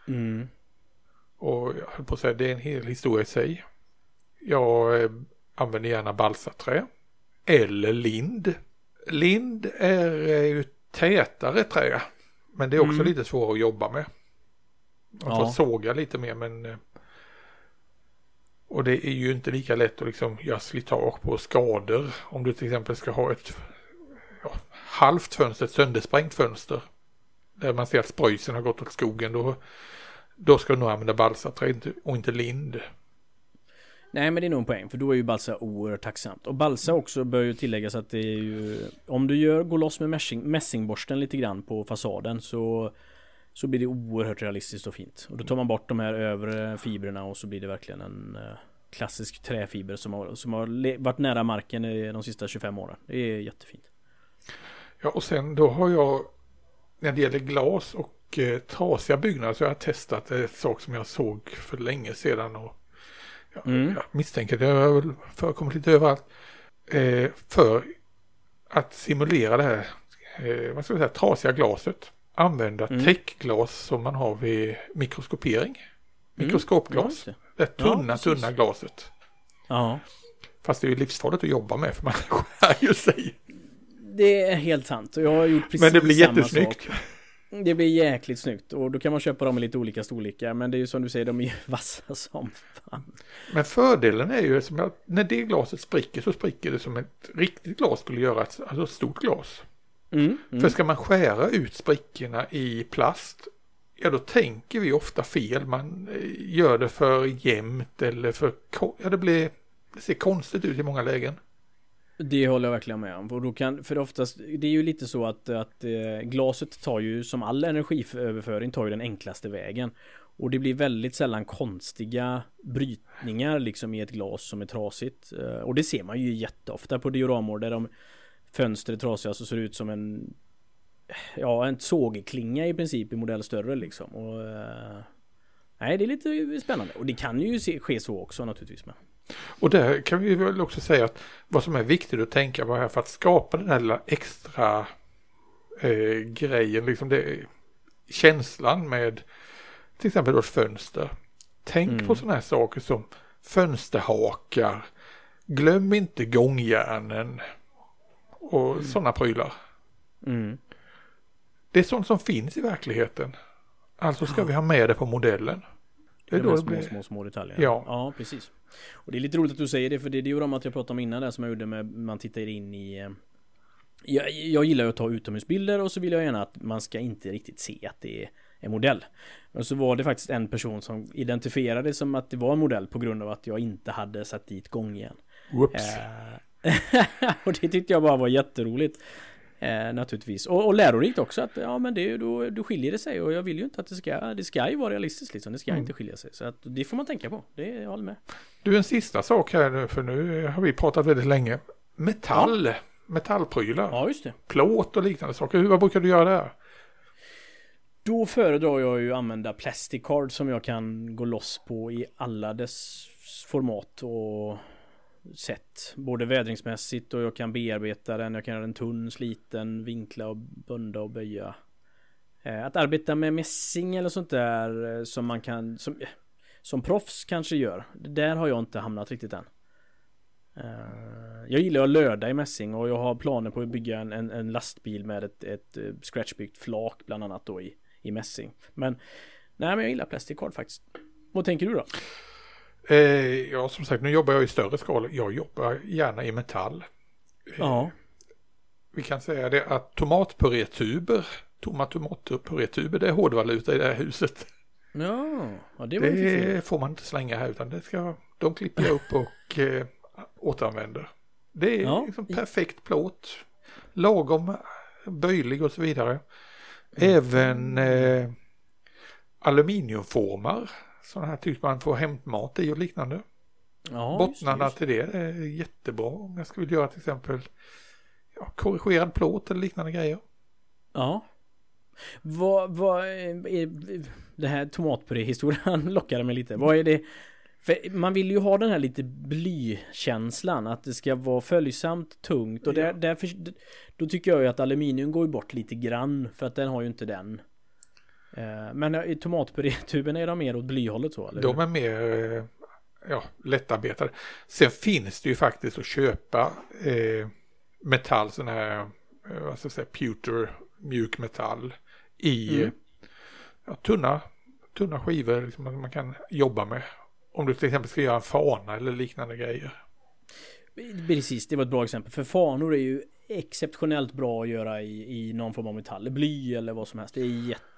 Mm. Och jag höll på att säga, det är en hel historia i sig. Jag eh, använder gärna balsaträ. Eller lind. Lind är eh, ju tätare trä. Men det är också Mm. lite svårare att jobba med. Man får Ja. såga lite mer men eh, och det är ju inte lika lätt att liksom göra slitage på skador. Om du till exempel ska ha ett ja, halvt fönster, ett söndersprängt fönster. Där man ser att spröjsen har gått åt skogen. Då, då ska du nog använda balsaträ och inte lind. Nej men det är nog en poäng för då är ju balsa oerhört tacksamt. Och balsa också bör ju tilläggas att det är ju Om du gör, går loss med mässing, mässingborsten lite grann på fasaden så Så blir det oerhört realistiskt och fint. Och då tar man bort de här övre fibrerna och så blir det verkligen en eh, Klassisk träfiber som har, som har varit nära marken i de sista 25 åren. Det är jättefint. Ja och sen då har jag när det gäller glas och eh, trasiga byggnader så har jag testat eh, en sak som jag såg för länge sedan och jag, Mm. jag misstänker det har väl förekommit lite överallt. Eh, för att simulera det här, eh, vad ska säga, trasiga glaset. Använda Mm. täckglas som man har vid mikroskopering. Ja, Mikroskopglas. just det. tunna, precis. tunna glaset. Ja. Fast det är ju livsfarligt att jobba med för man skär ju sig. Det är helt sant och jag har gjort precis Men det blir samma jättesnyggt. sak. Det blir jäkligt snyggt och då kan man köpa dem i lite olika storlekar men det är ju som du säger, de är ju vassa som fan. Men fördelen är ju som att när det glaset spricker så spricker det som ett riktigt glas skulle göra, alltså ett stort glas. Mm, mm. För ska man skära ut sprickorna i plast, ja då tänker vi ofta fel. Man eh, gör det för jämnt eller för, ja det blir, det ser konstigt ut i många lägen. Det håller jag verkligen med om. Och då kan, för oftast, det är ju lite så att, att eh, glaset tar ju, som all energiöverföring, tar ju den enklaste vägen. Och det blir väldigt sällan konstiga brytningar liksom i ett glas som är trasigt. Eh, och det ser man ju jätteofta på dioramor där de fönster är trasiga så ser det ut som en Ja, en sågklinga i princip i modell större liksom. Och, eh, nej, det är lite spännande. Och det kan ju se, ske så också naturligtvis. Men. Och där kan vi väl också säga att vad som är viktigt att tänka på här för att skapa den här lilla extra eh, grejen, liksom det, känslan med till exempel då ett fönster. Tänk Mm. på sådana här saker som fönsterhakar. Glöm inte gångjärnen och sådana prylar. Mm. Det är sånt som finns i verkligheten. Alltså ska vi ha med det på modellen. Det är De då det små, blir... små, små detaljer. Ja. ja, precis. Och det är lite roligt att du säger det, för det är ju de att jag pratade om innan där som jag gjorde med, man tittar in i eh, jag, jag gillar att ta utomhusbilder och så vill jag gärna att man ska inte riktigt se att det är en modell. Men så var det faktiskt en person som identifierade det som att det var en modell på grund av att jag inte hade satt dit gångjärn. Whoops. Eh, och det tyckte jag bara var jätteroligt. Eh, naturligtvis. Och, och lärorikt också att ja men det, då, då skiljer det sig och jag vill ju inte att det ska, det ska ju vara realistiskt liksom. Det ska Mm. inte skilja sig. Så att det får man tänka på. Det, jag håller med. Du, en sista sak här nu, för nu har vi pratat väldigt länge. Metall, metallprylar, Ja just det. plåt och liknande saker. Hur, vad brukar du göra där? Då föredrar jag ju att använda Plasticard som jag kan gå loss på i alla dess format och sätt. Både vädringsmässigt och jag kan bearbeta den, jag kan göra den tunn, sliten, vinkla och bunda och böja. Eh, att arbeta med mässing eller sånt där eh, som man kan, som, eh, som proffs kanske gör. Där har jag inte hamnat riktigt än. Jag gillar att löda i mässing och jag har planer på att bygga en, en, en lastbil med ett, ett scratchbyggt flak bland annat då i, i mässing. Men nej men jag gillar plastikard faktiskt. Vad tänker du då? Eh, ja, som sagt, nu jobbar jag i större skala. Jag jobbar gärna i metall. Eh, Ja. Vi kan säga det att tomatpurétuber, tomma tomatpurétuber, det är hårdvaluta i det här huset. Ja, ja det inte. Det får man inte slänga här utan det ska, de klipper jag upp och eh, återanvänder. Det är Ja. liksom perfekt plåt, lagom böjlig och så vidare. Även eh, aluminiumformar, sådana här typ man får hämtmat i och liknande. Ja, Bottnarna just det, till det är jättebra om jag skulle göra till exempel ja, korrigerad plåt eller liknande grejer. Ja. Vad, vad är, det här tomatpuré-historien lockade mig lite. Vad är det? För man vill ju ha den här lite blykänslan, att det ska vara följsamt, tungt och där, Ja. därför, då tycker jag ju att aluminium går bort lite grann för att den har ju inte den. Eh, Men i tomatpurétuben är de mer åt blyhållet så eller? De är mer eh, ja, lättarbetade. Sen finns det ju faktiskt att köpa eh, metall, sån här, eh, vad ska jag säga, pewter, mjuk metall i Mm. eh, ja, tunna, tunna skivor liksom, som man kan jobba med. Om du till exempel ska göra en fana eller liknande grejer. Precis, det var ett bra exempel. För fanor är ju exceptionellt bra att göra i, i någon form av metall. Bly eller vad som helst. Det är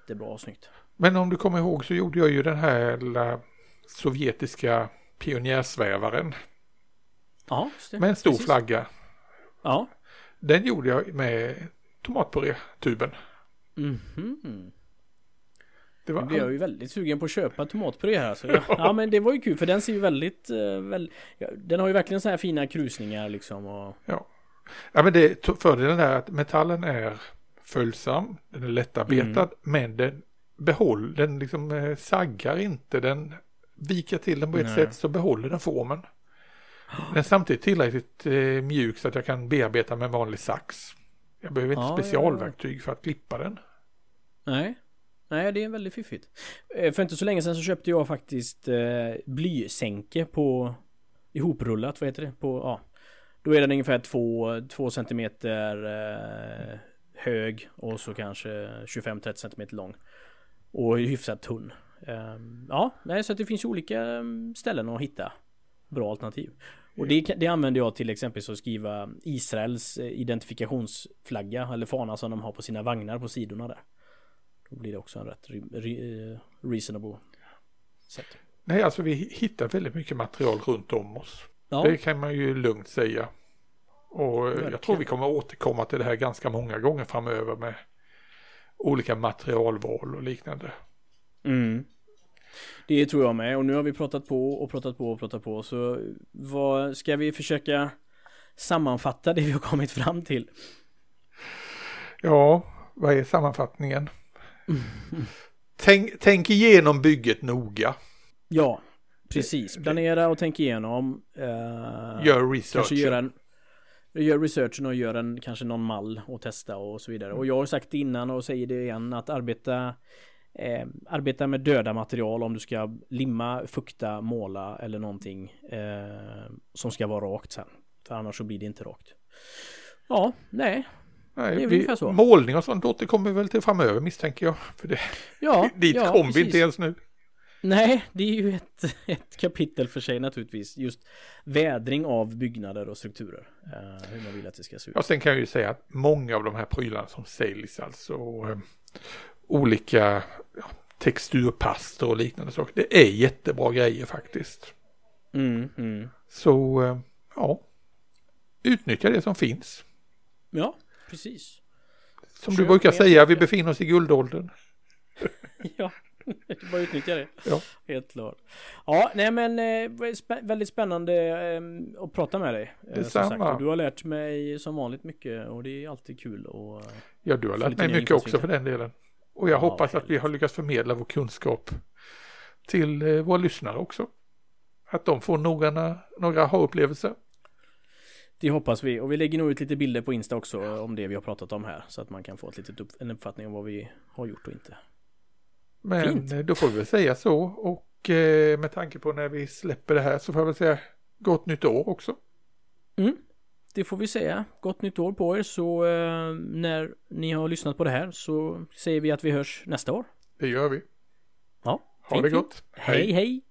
jättebra snyggt. Men om du kommer ihåg så gjorde jag ju den här lilla sovjetiska pionjärsvävaren Ja, med en stor Precis. flagga. Ja. Den gjorde jag med tomatpurétuben. Mhm. Det Nu var blir jag ju väldigt sugen på att köpa tomatpuré här. Så ja, ja men det var ju kul för den ser ju väldigt, eh, väl, ja, den har ju verkligen så här fina krusningar liksom och Ja, men det, fördelen är att metallen är följsam, den är lättarbetad, Mm. men den behåller, den liksom eh, saggar inte, den viker till den på ett Nej. sätt så behåller den formen. Den är samtidigt tillräckligt eh, mjuk så att jag kan bearbeta med en vanlig sax. Jag behöver inte Ja, ja, ja. specialverktyg för att klippa den. Nej. Nej, det är väldigt fiffigt. Eh, För inte så länge sedan så köpte jag faktiskt eh, blysänke på ihoprullat, vad heter det? På, ja. Då är den ungefär två centimeter eh, hög och så kanske 25-30 centimeter lång. Och hyfsat tunn. Eh, ja, nej, så det finns olika eh, ställen att hitta bra alternativ. Och det, det använder jag till exempel att skriva Israels eh, identifikationsflagga eller fana som de har på sina vagnar på sidorna där. Då blir det också en rätt re, eh, reasonable sätt. Nej, alltså vi hittar väldigt mycket material runt om oss. Ja, Det kan man ju lugnt säga. Och jag tror vi kommer återkomma till det här ganska många gånger framöver med olika materialval och liknande. mm. Det tror jag med och nu har vi pratat på och pratat på och pratat på så vad ska vi försöka sammanfatta det vi har kommit fram till? Ja, vad är sammanfattningen? Tänk, tänk igenom bygget noga. Ja, precis. Planera och tänk igenom. Eh, Gör research. Kanske göra en Gör researchen och gör en kanske någon mall och testa och så vidare. Och jag har sagt innan och säger det igen att arbeta eh, Arbeta med döda material om du ska limma, fukta, måla eller någonting eh, som ska vara rakt sen. För annars så blir det inte rakt. Ja, nej. Nej, det är vi, så. Målning och sånt återkommer vi väl till framöver misstänker jag. För det, Ja, dit ja, kom vi precis. inte ens nu. Nej, det är ju ett, ett kapitel för sig naturligtvis. Just vädring av byggnader och strukturer. Eh, hur man vill att det ska se ut. Ja, sen kan jag ju säga att många av de här prylarna som säljs, alltså eh, olika ja, texturpastor och liknande saker, det är jättebra grejer faktiskt. Mm, mm. Så eh, ja, utnyttja det som finns. Ja, precis. Som Köp du brukar säga, vi befinner oss i guldåldern. Ja, bara utnyttja det. Ja. Helt klart. Ja, nej men eh, spä- väldigt spännande eh, att prata med dig. Eh, Detsamma. du har lärt mig som vanligt mycket och det är alltid kul och eh, Ja, du har lärt mig mycket också för den delen. Och jag Ja, hoppas att vi har lyckats förmedla vår kunskap till våra lyssnare också. Att de får några, några ha-upplevelser. det hoppas vi. Och vi lägger nog ut lite bilder på Insta också om det vi har pratat om här. Så att man kan få ett litet upp, en uppfattning om vad vi har gjort och inte. Men Fint. då får vi väl säga så och eh, med tanke på när vi släpper det här så får jag väl säga gott nytt år också. Det får vi säga. Gott nytt år på er så eh, när ni har lyssnat på det här så säger vi att vi hörs nästa år. Det gör vi. Ja, Ha fint, det fint. gott. hej. hej.